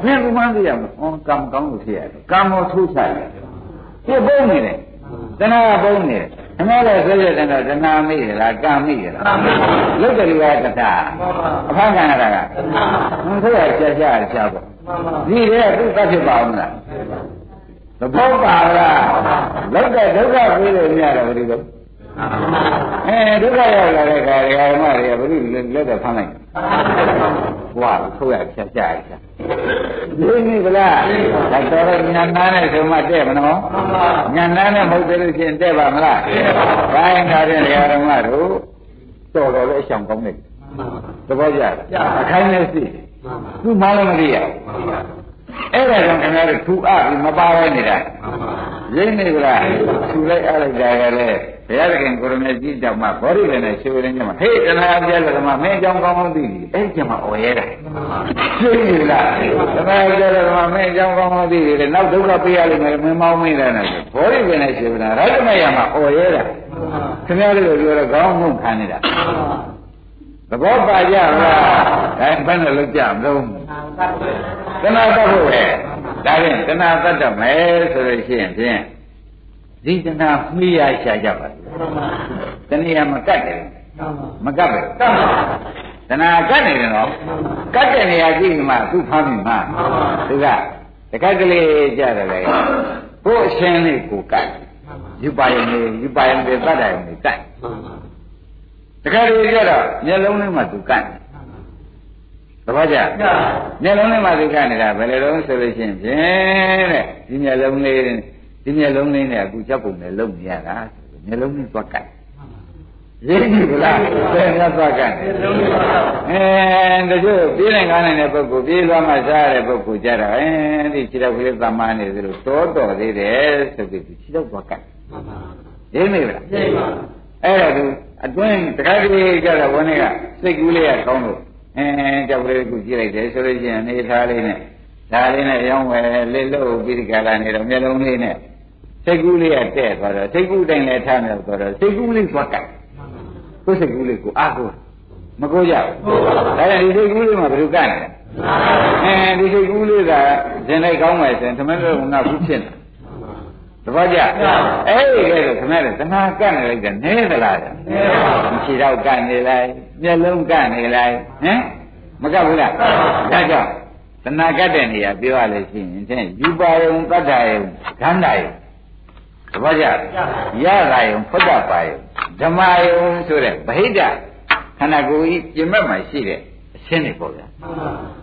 ဘူးဘယ်ကူမှသိရမလားအော်ကံကောင်းလို့ဖြစ်ရတယ်ကံကိုထိုးချရတယ်ပြပုံနေတယ်တဏှာပုံနေတယ် အမေလည်းဆွေးရတဲ့တော့တဏှာမိရလားကံမိရလားလုတ်တယ်လူကတဏှာအဖန်ခံရတာကဟွန်းဆိုရရှာရှာရှာပေါ့ဒီလေသူတတ်ဖြစ်ပါဦးမလားသဘောပါလားလုတ်တဲ့ဒုက္ခပြေးလို့မရတော့ဘူးဒီလို အဲဒုက္ခရောက်လာတဲ့ခါဒကာဓမ္မတွေကဘုရားလက်တော့ဖမ်းလိုက်ဘွာဆိုရရှာရှာရှာဒီနည်းဗလားဒါတော်တော့ညာနာနဲ့ဆိုမှတဲ့မနော်ညာနာနဲ့မဟုတ်သေးလို့ရှိရင်တဲ့ပါမလားဘိုင်းကားတဲ့ဒကာဓမ္မတို့တော်တော်လေးအဆောင်ကောင်းတယ်သဘောကျလားအခိုင်းနဲ့စီသူ့မှလည်းမသိရအဲ့ဒါကြောင့်ခင်ဗျားတို့ထူအပြီးမပါဘဲနေတာ ရိမ့်နေကြလားထူလိုက်အားလိုက်ကြရလေဘုရားသခင်ကိုရမေကြီးတောင်မှဘောရိလည်းနဲ့ရှိုးရင်းညမှာဟေးတဏှာပြည့်လည်းကမမင်းအကြောင်းကောင်းကောင်းသိပြီအဲ့ဒီကျမှអော်ရဲတာသိပြီလားတဏှာပြည့်လည်းကမမင်းအကြောင်းကောင်းကောင်းသိပြီလေနောက်ဒုက္ခပေးရလိမ့်မယ်မင်းမောင်းမင်းလည်းနဲ့ဘောရိလည်းနဲ့ရှိုးတာရတ္တမယမှာអော်ရဲတာခင်ဗျားတို့ပြောတော့ခေါင်းငုံခံနေတာ သဘောပါကြလားဒါဘယ်နဲ့လောက်ကြမလို့တဏှာတတ်ဖို့ပဲဒါဖြင့်တဏှာတတ်တတ်မယ်ဆိုလို့ရှိရင်ဖြင့်ဒီတဏှာမှီးရရှာကြပါတဏှာမကတ်တယ်မကတ်ပဲတဏှာကတ်နေတယ်နော်ကတ်တဲ့နေရာကြည့်မှသူ့ဖမ်းမိမှသူကတခါကလေးကြတယ်လေကိုယ်အရှင်လေးကိုကတ်ယူပါရင်လေယူပါရင်လေတတ်တယ်လေကတ်တ ခါတည်းကြတော့မျက်လုံးလေးမှသူကတ်သဘောကျမျက်လုံးလေးမှသူကတ်နေတာဘယ်လိုလဲဆိုလို့ရှိရင်ဖြင့်တဲ့ဒီမျက်လုံးလေးဒီမျက်လုံးလေးနဲ့အခုချက်ပုံနဲ့လုံနေရတာမျက်လုံးလေးသွားကတ်ရင်းပြီလားဘယ်နဲ့သွားကတ်အဲတချို့ပြေးနိုင်ကားနိုင်တဲ့ပုဂ္ဂိုလ်ပြေးသွားမှစားရတဲ့ပုဂ္ဂိုလ်ကြတော့အဲဒီခြေတော့ကလေးသမားနေသလိုတောတော်သေးတယ်ဆိုပြီးခြေတော့သွားကတ်ရင်းပြီလား အဲ့ဒါသူအတွင်းတခါတည်းကြတော့ဝန်းထဲကစိတ်ကူးလေးကကောင်းလို့အဲကြောက်ကလေးကိုကြည့်လိုက်တယ်ဆိုလို့ရှိရင်အနေထားလေးနဲ့ဒါလေးနဲ့ရောင်းဝယ်လေးလို့ပြီးဒီကလာနေတော့မျက်လုံးလေးနဲ့စိတ်ကူးလေးကတဲ့သွားတော့စိတ်ကူးတိုင်းလည်းထားမြောက်သွားတော့စိတ်ကူးလေးသွားကတ်ကိုယ်စိတ်ကူးလေးကိုအားကိုမကိုကြဘူးဒါကြောင့်ဒီစိတ်ကူးလေးမှာဘယ်လိုကတ်လဲအဲဒီစိတ်ကူးလေးကဇင်လိုက်ကောင်းမယ်ဆိုရင်သမင်းတို့ကခုဖြစ်နေ တပည့်ကြအဲ့ဒီကဲတော့ခမရတဏှာကတ်နေလိုက်တယ်နဲသလားလဲခြေတော့ကတ်နေလိုက်မျက်လုံးကတ်နေလိုက်ဟမ်မကတ်ဘူးလားဒါကြောင့်တဏှာကတ်တဲ့နေရာပြောရလို့ရှိရင်တဲ့ယူပါယုံတတ္တယုံဓန္တာယုံတပည့်ကြရတာယုံဖုဒ္ဓပါယုံဓမ္မယုံဆိုတဲ့ဗဟိတခန္ဓာကိုယ်ကြီးပြင်မဲ့မှာရှိတဲ့အရှင်းတွေပေါ့ဗျာ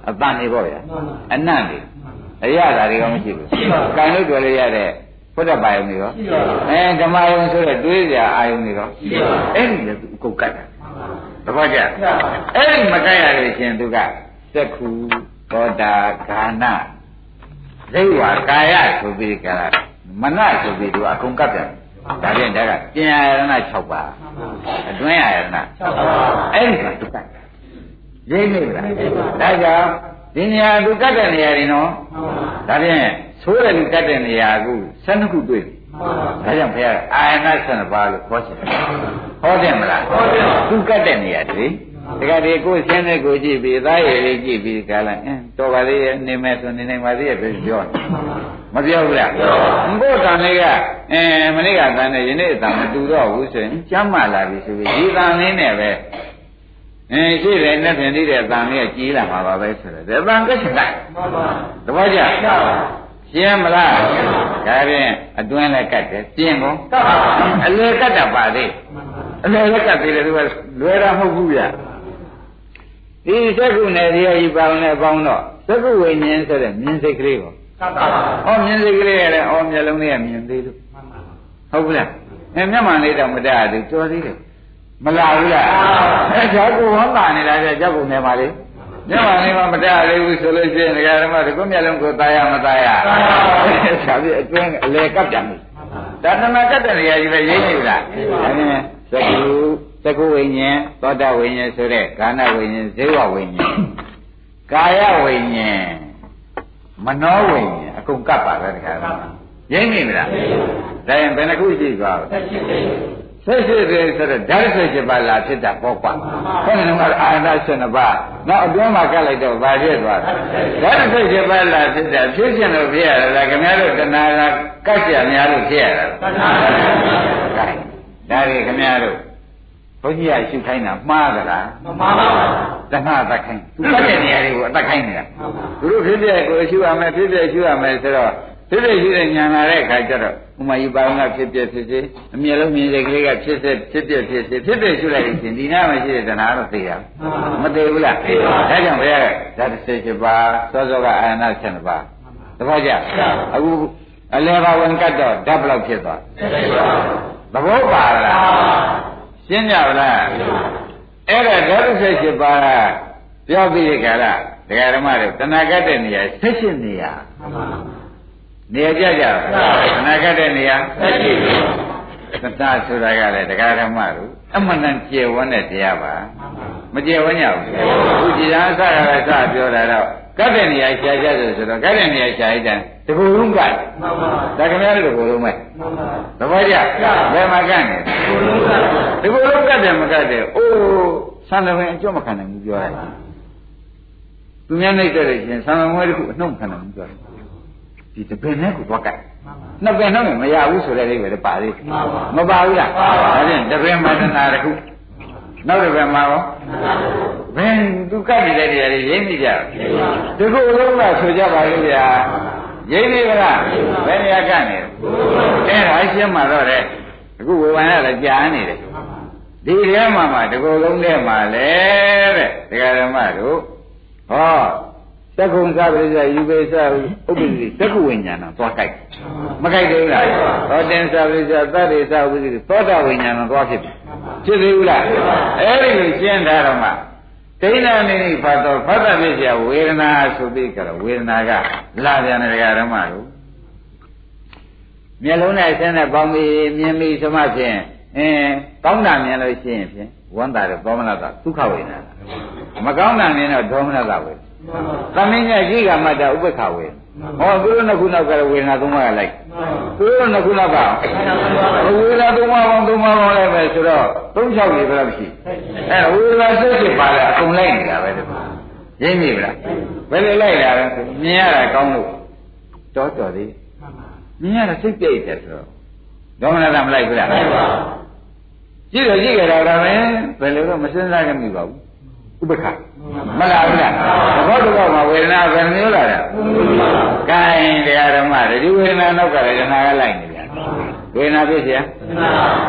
အတန်တွေပေါ့ဗျာအနံ့တွေအရသာတွေကမရှိဘူးကံလို့ပြောလို့ရတဲ့ ဘုဒ္ဓဘာယုံတွေရောအဲဓမ္မယုံဆိုတဲ့တွေးကြအာယုံတွေရောအဲ့ဒီလည်းသူအကုန်ကတ်တာတပည့်ကြအဲ့ဒီမကတ်ရလို့ရှင်သူကသက္ခုသောတာဂာနဇိဝကာယဆိုပြီးကြတာမနဆိုပြီးသူအကုန်ကတ်ပြန်ဒါဖြင့်ဒါကပြင်ရဏ6ပါးအတွင်းရဏ6ပါးအဲ့ဒီကသူကတ်ရင်းနေလားဒါကြောင့်ဒီနေရာသူကတ်တဲ့နေရာတွေနော်ဒါဖြင့် ဆိုးတယ်လူကတ်တဲ့နေရာက12ခုတွေ့ပြီဒါကြောင့်ဘုရားအာယနာ12ပါးလို့ခေါ်ချင်တယ်ဟောတယ်မလားဟောတယ်သူကတ်တဲ့နေရာတွေတကယ်ဒီကိုရှင်းတဲ့ကိုကြည့်ပြီးသားရည်လေးကြည့်ပြီးကြလားအင်းတော်ပါသေးရဲ့နေမယ်ဆိုနေနိုင်ပါသေးရဲ့ပြောပြောမပြောဘူးလားဘုရားလေးကအင်းမနေ့ကတန်းနဲ့ယနေ့အတန်မတူတော့ဘူးဆိုရင်ကျမ်းမာလာပြီဆိုပြီးဒီတန်လေးနဲ့ပဲအင်းရှိတယ်နဲ့ပြင်သေးတဲ့အတန်လေးကကြီးလာမှာပါပဲဆိုတော့ဒီတန်ကချက်လိုက်တပည့်ကြ ရှင်းမလားဒါဖြင့်အတွင်းလည်းကတ်တယ်ပြင်းကုန်အလေကတ်တာပါသေးအလေလည်းကတ်သေးတယ်သူကလွယ်တာမဟုတ်ဘူးဗျဒီသက္ကုနယ်တရားကြီးပေါင်းနဲ့ပေါင်းတော့သက္ကုဝိညာဉ်ဆိုတဲ့မြင်စိတ်ကလေးကိုဟောမြင်စိတ်ကလေးရတယ်အော်မျက်လုံးလေးကမြင်သေးလို့ဟုတ်ဘူးလားအဲမျက်မှန်လေးတော့မတတ်ဘူးကြော်သေးတယ်မလာဘူးလားအဲကြောက်ကိုဝမ်းပါနေလားကြောက်ကုန်နေပါလေ မျက်မှန်လေးမမတတ်သေးဘူးဆိုလို့ရှိရင်ဒကာဓမ္မတကုမျက်လုံးကိုตายရမตายရဆရာကြီးအတွင်းအလေကပ်ပြန်ပြီဒါနမကတ်တဲ့နေရာကြီးပဲရိမ့်နေလားဒါနဲ့သက္ကုသက္ကုဝိညာဉ်သောတာဝိညာဉ်ဆိုတဲ့ကာဏဝိညာဉ်ဇေဝဝိညာဉ်ကာယဝိညာဉ်မနောဝိညာဉ်အကုန်ကပ်ပါပဲတခါတော့ရိမ့်နေမလားဒါရင်ဘယ်နှခုရှိသွားလဲ ဆက်ရှိတယ်ဆိုတော့ဓာတ်ဆက်ရှိပါလားဖြစ်တာပေါ့ကွာခေါင်းကအာရဏ12ပါးနောက်အတွင်းမှာကပ်လိုက်တော့ဗာဖြစ်သွားတယ်ဓာတ်ဆက်ရှိပါလားဖြစ်တာဖြစ်ရှင်လို့ဖြစ်ရတာလားခင်ဗျားတို့တဏှာကကပ်ကြများလို့ဖြစ်ရတာလားတဏှာဒါတွေခင်ဗျားတို့ဘုန်းကြီးကရှုခိုင်းတာမှားသလားမမှားပါဘူးတဏှာသက်ခိုင်းသူကတဲ့နေရာတွေကိုအသက်ခိုင်းနေတာသူတို့ဖြစ်ဖြစ်ကိုရှုရမယ်ဖြစ်ဖြစ်ရှုရမယ်ဆိုတော့ဖြ စိစိရှိတဲ့ညာလာတဲ့အခါကျတော့ဥမာယူပါကဖြစ်ပြဖြစ်ဖြစ်အမြဲလုံးမြင်တဲ့ကလေးကဖြစ်စေဖြစ်ပြဖြစ်ဖြစ်ဖြစ်ပြရှိလိုက်ရင်ဒီနာမရှိတဲ့တဏှာတော့သိရမသိဘူးလားဒါကြောင့်ဘုရားကဓာတ်၁၈ပါးစောစောကအာရဏ7ပါးတပည့်ကြအခုအလဲပါဝင်ကတ်တော့ဓာတ်ဘလောက်ဖြစ်သွားသဘောပါလားရှင်းကြပါလားအဲ့ဒါဓာတ်၁၈ပါးပြောပြီးကြလားဒကာဓမ္မတွေတဏှာကတ်တဲ့နေရာ၁၈နေရာမှန်ပါ ရာကြကြတဏှာကတ်တဲ့နေရာ78သတ္တဆိုတာကလည်းဒကာဓမ္မတို့အမှန်တန်ကျေဝန်းတဲ့တရားပါမကျေဝန်းကြဘူးခုကြည်သာအစရကစပြောတာတော့ကတ်တဲ့နေရာရှားကြဆိုဆိုတော့ကတ်တဲ့နေရာရှားရင်တကူလုံးကတ်ဒါခင်ဗျားတို့တကူလုံးမဲ့သဘောကျဘယ်မှာကတ်နေတကူလုံးကတ်တယ်မကတ်တယ်အိုးဆန္ဒဝင်အကျွတ်မခံနိုင်ဘူးပြောရတယ်သူများနှိမ့်တဲ့ချင်းဆန္ဒဝင်တစ်ခုအနှုတ်ခံနိုင်ဘူးပြောတယ် ဒီတပင်နဲ့ကိုသွားကတ်နှစ်ပင်တော့မရဘူးဆိုတဲ့အိဗယ်ပါသေးမပါဘူးလားဒါဖြင့်တပင်မတနာတစ်ခုနောက်တစ်ပင်မှာရောဘယ်သူကတ်နေတဲ့နေရာတွေရိမ့်မိကြတခုလုံးကဆိုကြပါလို့ဗျာရိမ့်နေပါလားဘယ်နေရာကတ်နေလဲအဲဒါရှင်းမှာတော့တဲ့အခုဝေဝါရလည်းကြာနေတယ်ဒီထဲမှာမှတကူလုံးထဲမှာလေတဲ့ဒကာဓမ္မတို့ဟော သက္ကုံသဗ္ဗရိယယူပေသဥပ္ပတိသက္ကုဝိညာဏသွားကြိုက်မကြိုက်သေးဘူးလားသောတင်သဗ္ဗရိယသတ္တေသဥပ္ပတိသောတာဝိညာဏသွားဖြစ်ပြီဖြစ်သေးဘူးလားအဲ့ဒီလိုရှင်းထားတော့မှဒိဋ္ဌာနိဖတ်တော်ဖတ်တာဖြစ်เสียဝေဒနာဆိုပြီးကြတော့ဝေဒနာကလာပြန်တဲ့ဓမ္မတို့မျက်လုံးနဲ့ဆင်းနဲ့ပေါင်းပြီးမြင်ပြီးသမဖြင့်အင်းကောင်းတာမြင်လို့ရှိရင်ဖြင့်ဝန္တာရသောမနတာဒုက္ခဝေဒနာမကောင်းတာမြင်တော့ဒေါမနတာဝေဒနာ သမင်းညရှိကမှတ်တာဥပ္ပခဝေဟောသူတို့နှစ်ခုနောက်ကဝေဒနာသုံးပါးကလိုက်သူတို့နှစ်ခုနောက်ကဝေဒနာသုံးပါးပေါင်းသုံးပါးပေါင်းလိုက်ပဲဆိုတော့သုံးချောက်ကြီးဘယ်လောက်ရှိအဲဝေဒနာစိတ်ဖြစ်ပါလေအကုန်လိုက်နေတာပဲဒီမှာရင်းမိဗလားဘယ်လိုလိုက်တာလဲမြင်ရတာကောင်းလို့တော်တော်သေးမြင်ရတာစိတ်ပြည့်တယ်ဆိုတော့ဒေါမနတာမလိုက်ဘူးလားလိုက်ပါကြည့်တော့ကြည့်ကြတာကပဲဘယ်လိုတော့မစဉ်းစားကြမိပါဘူး ဥပ္ပခမလားဘူးလားသဘောတဘောမှာဝေဒနာဘယ်မျိုးလာတာကဲတရားဓမ္မဒီဝေဒနာနောက်ကလည်းတဏှာကလိုက်နေပြန်ဝေဒနာဖြစ်เสีย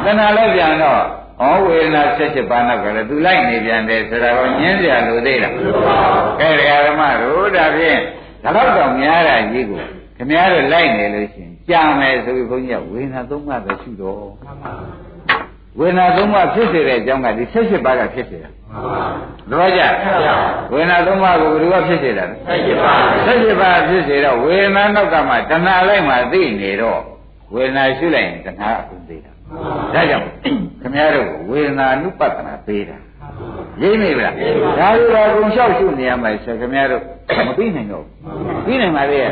တဏှာလည်းပြန်တော့ ဩဝေဒနာ78ပါးနောက်ကလည်းသူလိုက်နေပြန်တယ်ဆိုတာကိုညင်းစရာလိုသေးလားကဲဒကာဓမ္မတို့ဒါဖြင့်ဒါတော့တော့များတာကြီးကိုခင်ဗျားတို့လိုက်နေလို့ရှိရင်ကြာမယ်ဆိုပြီးဘုန်းကြီးကဝေဒနာသုံးပါးပဲရှိတော့ ဝေဒနာသုံးပါးဖြစ်စေတဲ့အကြောင်းကဒီ78ပါးကဖြစ်စေတာတော့ကြဝေဒနာသုံးပါးကိုဘယ်သူကဖြစ်စေတာလဲ78ပါးဖြစ်စေတော့ဝေဒနာနောက်ကမှတဏှာလိုက်မှသိနေတော့ဝေဒနာရှုလိုက်ရင်တဏှာအကုန်သေးတာဒါကြောင့်ခင်ဗျားတို့ဝေဒနာနုပဒနာပေးတာရိပ်မိဗလားဒါလိုတော့ကုန်လျှောက်ရှုနေရမှာဆိုခင်ဗျားတို့မပြီးနိုင်တော့ဘူးပြီးနိုင်ပါလေအဲ့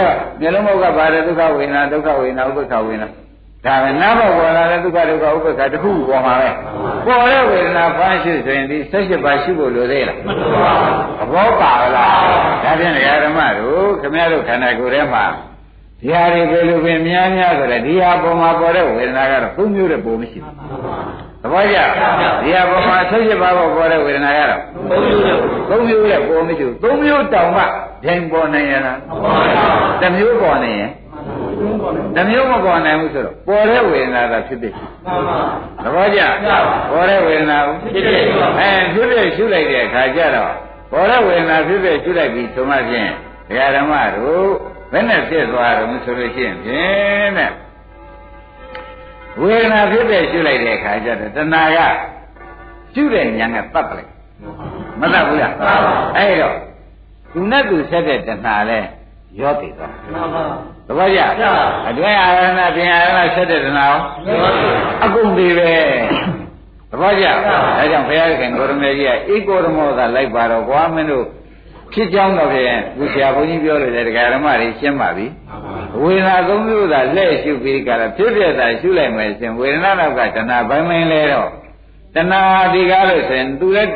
တော့မျိုးလုံးဘုတ်ကပါတယ်ဒုက္ခဝေဒနာဒုက္ခဝေဒနာဥပ္ပခဝေဒနာ ဒါပဲနာဘပေါ်လာတဲ့ဒုက္ခဒုက္ခဥပ္ပခတစ်ခုပေါ်မှာပဲပေါ်တဲ့ဝေဒနာဖမ်းရှုဆိုရင်ဒီ78ပါးရှိဖို့လိုသေးလားသဘောပါလားဒါဖြင့်ဓမ္မတို့ခင်ဗျားတို့ခန္ဓာကိုယ်ထဲမှာဒီဟာတွေဘယ်လိုပင်များများဆိုတော့ဒီဟာပေါ်မှာပေါ်တဲ့ဝေဒနာကတော့သုံးမျိုးတဲ့ပုံမရှိဘူးသဘောကျဒီဟာပေါ်မှာဆက်ရပါပေါ်ပေါ်တဲ့ဝေဒနာကတော့သုံးမျိုးတဲ့ပုံမရှိဘူးသုံးမျိုးတောင်မှဂျိုင်ပေါ်နိုင်ရလားတစ်မျိုးပေါ်နေရင် တစ်မျိုးမပေါ်နိုင်ဘူးဆိုတော့ပေါ်တဲ့ဝေဒနာသာဖြစ်ဖြစ်သဘောကျပေါ်တဲ့ဝေဒနာကိုဖြစ်ဖြစ်အဲဖြစ်ဖြစ်ရှုလိုက်တဲ့အခါကျတော့ပေါ်တဲ့ဝေဒနာဖြစ်ဖြစ်ရှုလိုက်ပြီးဆိုမှဖြင့်ဘုရားဓမ္မတို့ဘယ်နဲ့ဖြစ်သွားတော့ဆိုလို့ရှိရင်ဖြင့်တဲ့ဝေဒနာဖြစ်တဲ့ရှုလိုက်တဲ့အခါကျတော့တဏှာကရှုတဲ့ဉာဏ်ကတတ်ပလိုက်မတတ်ဘူးလားအဲ့တော့သူနဲ့သူဆက်တဲ့တဏှာလဲရောတည်သွား သဘောကျအတွင်းအာရဏပြင်အာရဏဆက်တဲ့တဏှာရောအကုန်တည်ပဲသဘောကျဒါကြောင့်ဘုရားခင်ကိုရမေကြီးကဧကောရမောသာလိုက်ပါတော့ကွာမင်းတို့ဖြစ်ကြောင်းတော့ဖြင့်ဘုရားဘုန်းကြီးပြောလို့တဲ့ဒကာဓမ္မတွေရှင်းပါပြီဝေဒနာသုံးမျိုးသာလက်ရှုပြီးကြတာဖြစ်ဖြစ်သာရှုလိုက်မယ်ရှင်ဝေဒနာတော့ကတဏှာပိုင်းမင်းလဲတော့တဏှာဒီကားလို့ဆိုရင်သူလည်း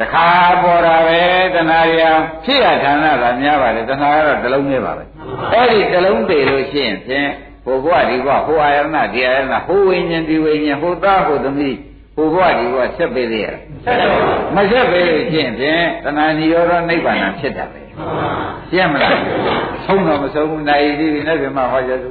တခါပေါ်တာပဲတဏှာရာဖြစ်ရဌာနကများပါလေတဏှာကတော့တစ်လုံးနဲ့ပါပဲအဲ့ဒီတစ်လုံးတည်လို့ရှိရင်ဖြင့်ဟိုဘဝဒီဘဝဟိုအာယနာဒီအာယနာဟိုဝိညာဉ်ဒီဝိညာဉ်ဟိုသားဟိုသမီးဟိုဘဝဒီဘဝဆက်ပေးသေးရမဆက်ပေးလို့ရှိရင်ဖြင့်တဏှာနိရောဓနိဗ္ဗာန်ဖြစ်တာပဲရှင်းမလားဆုံးတော့မဆုံးဘူးနိုင်ပြီနဲ့ပြမဟောကြသူ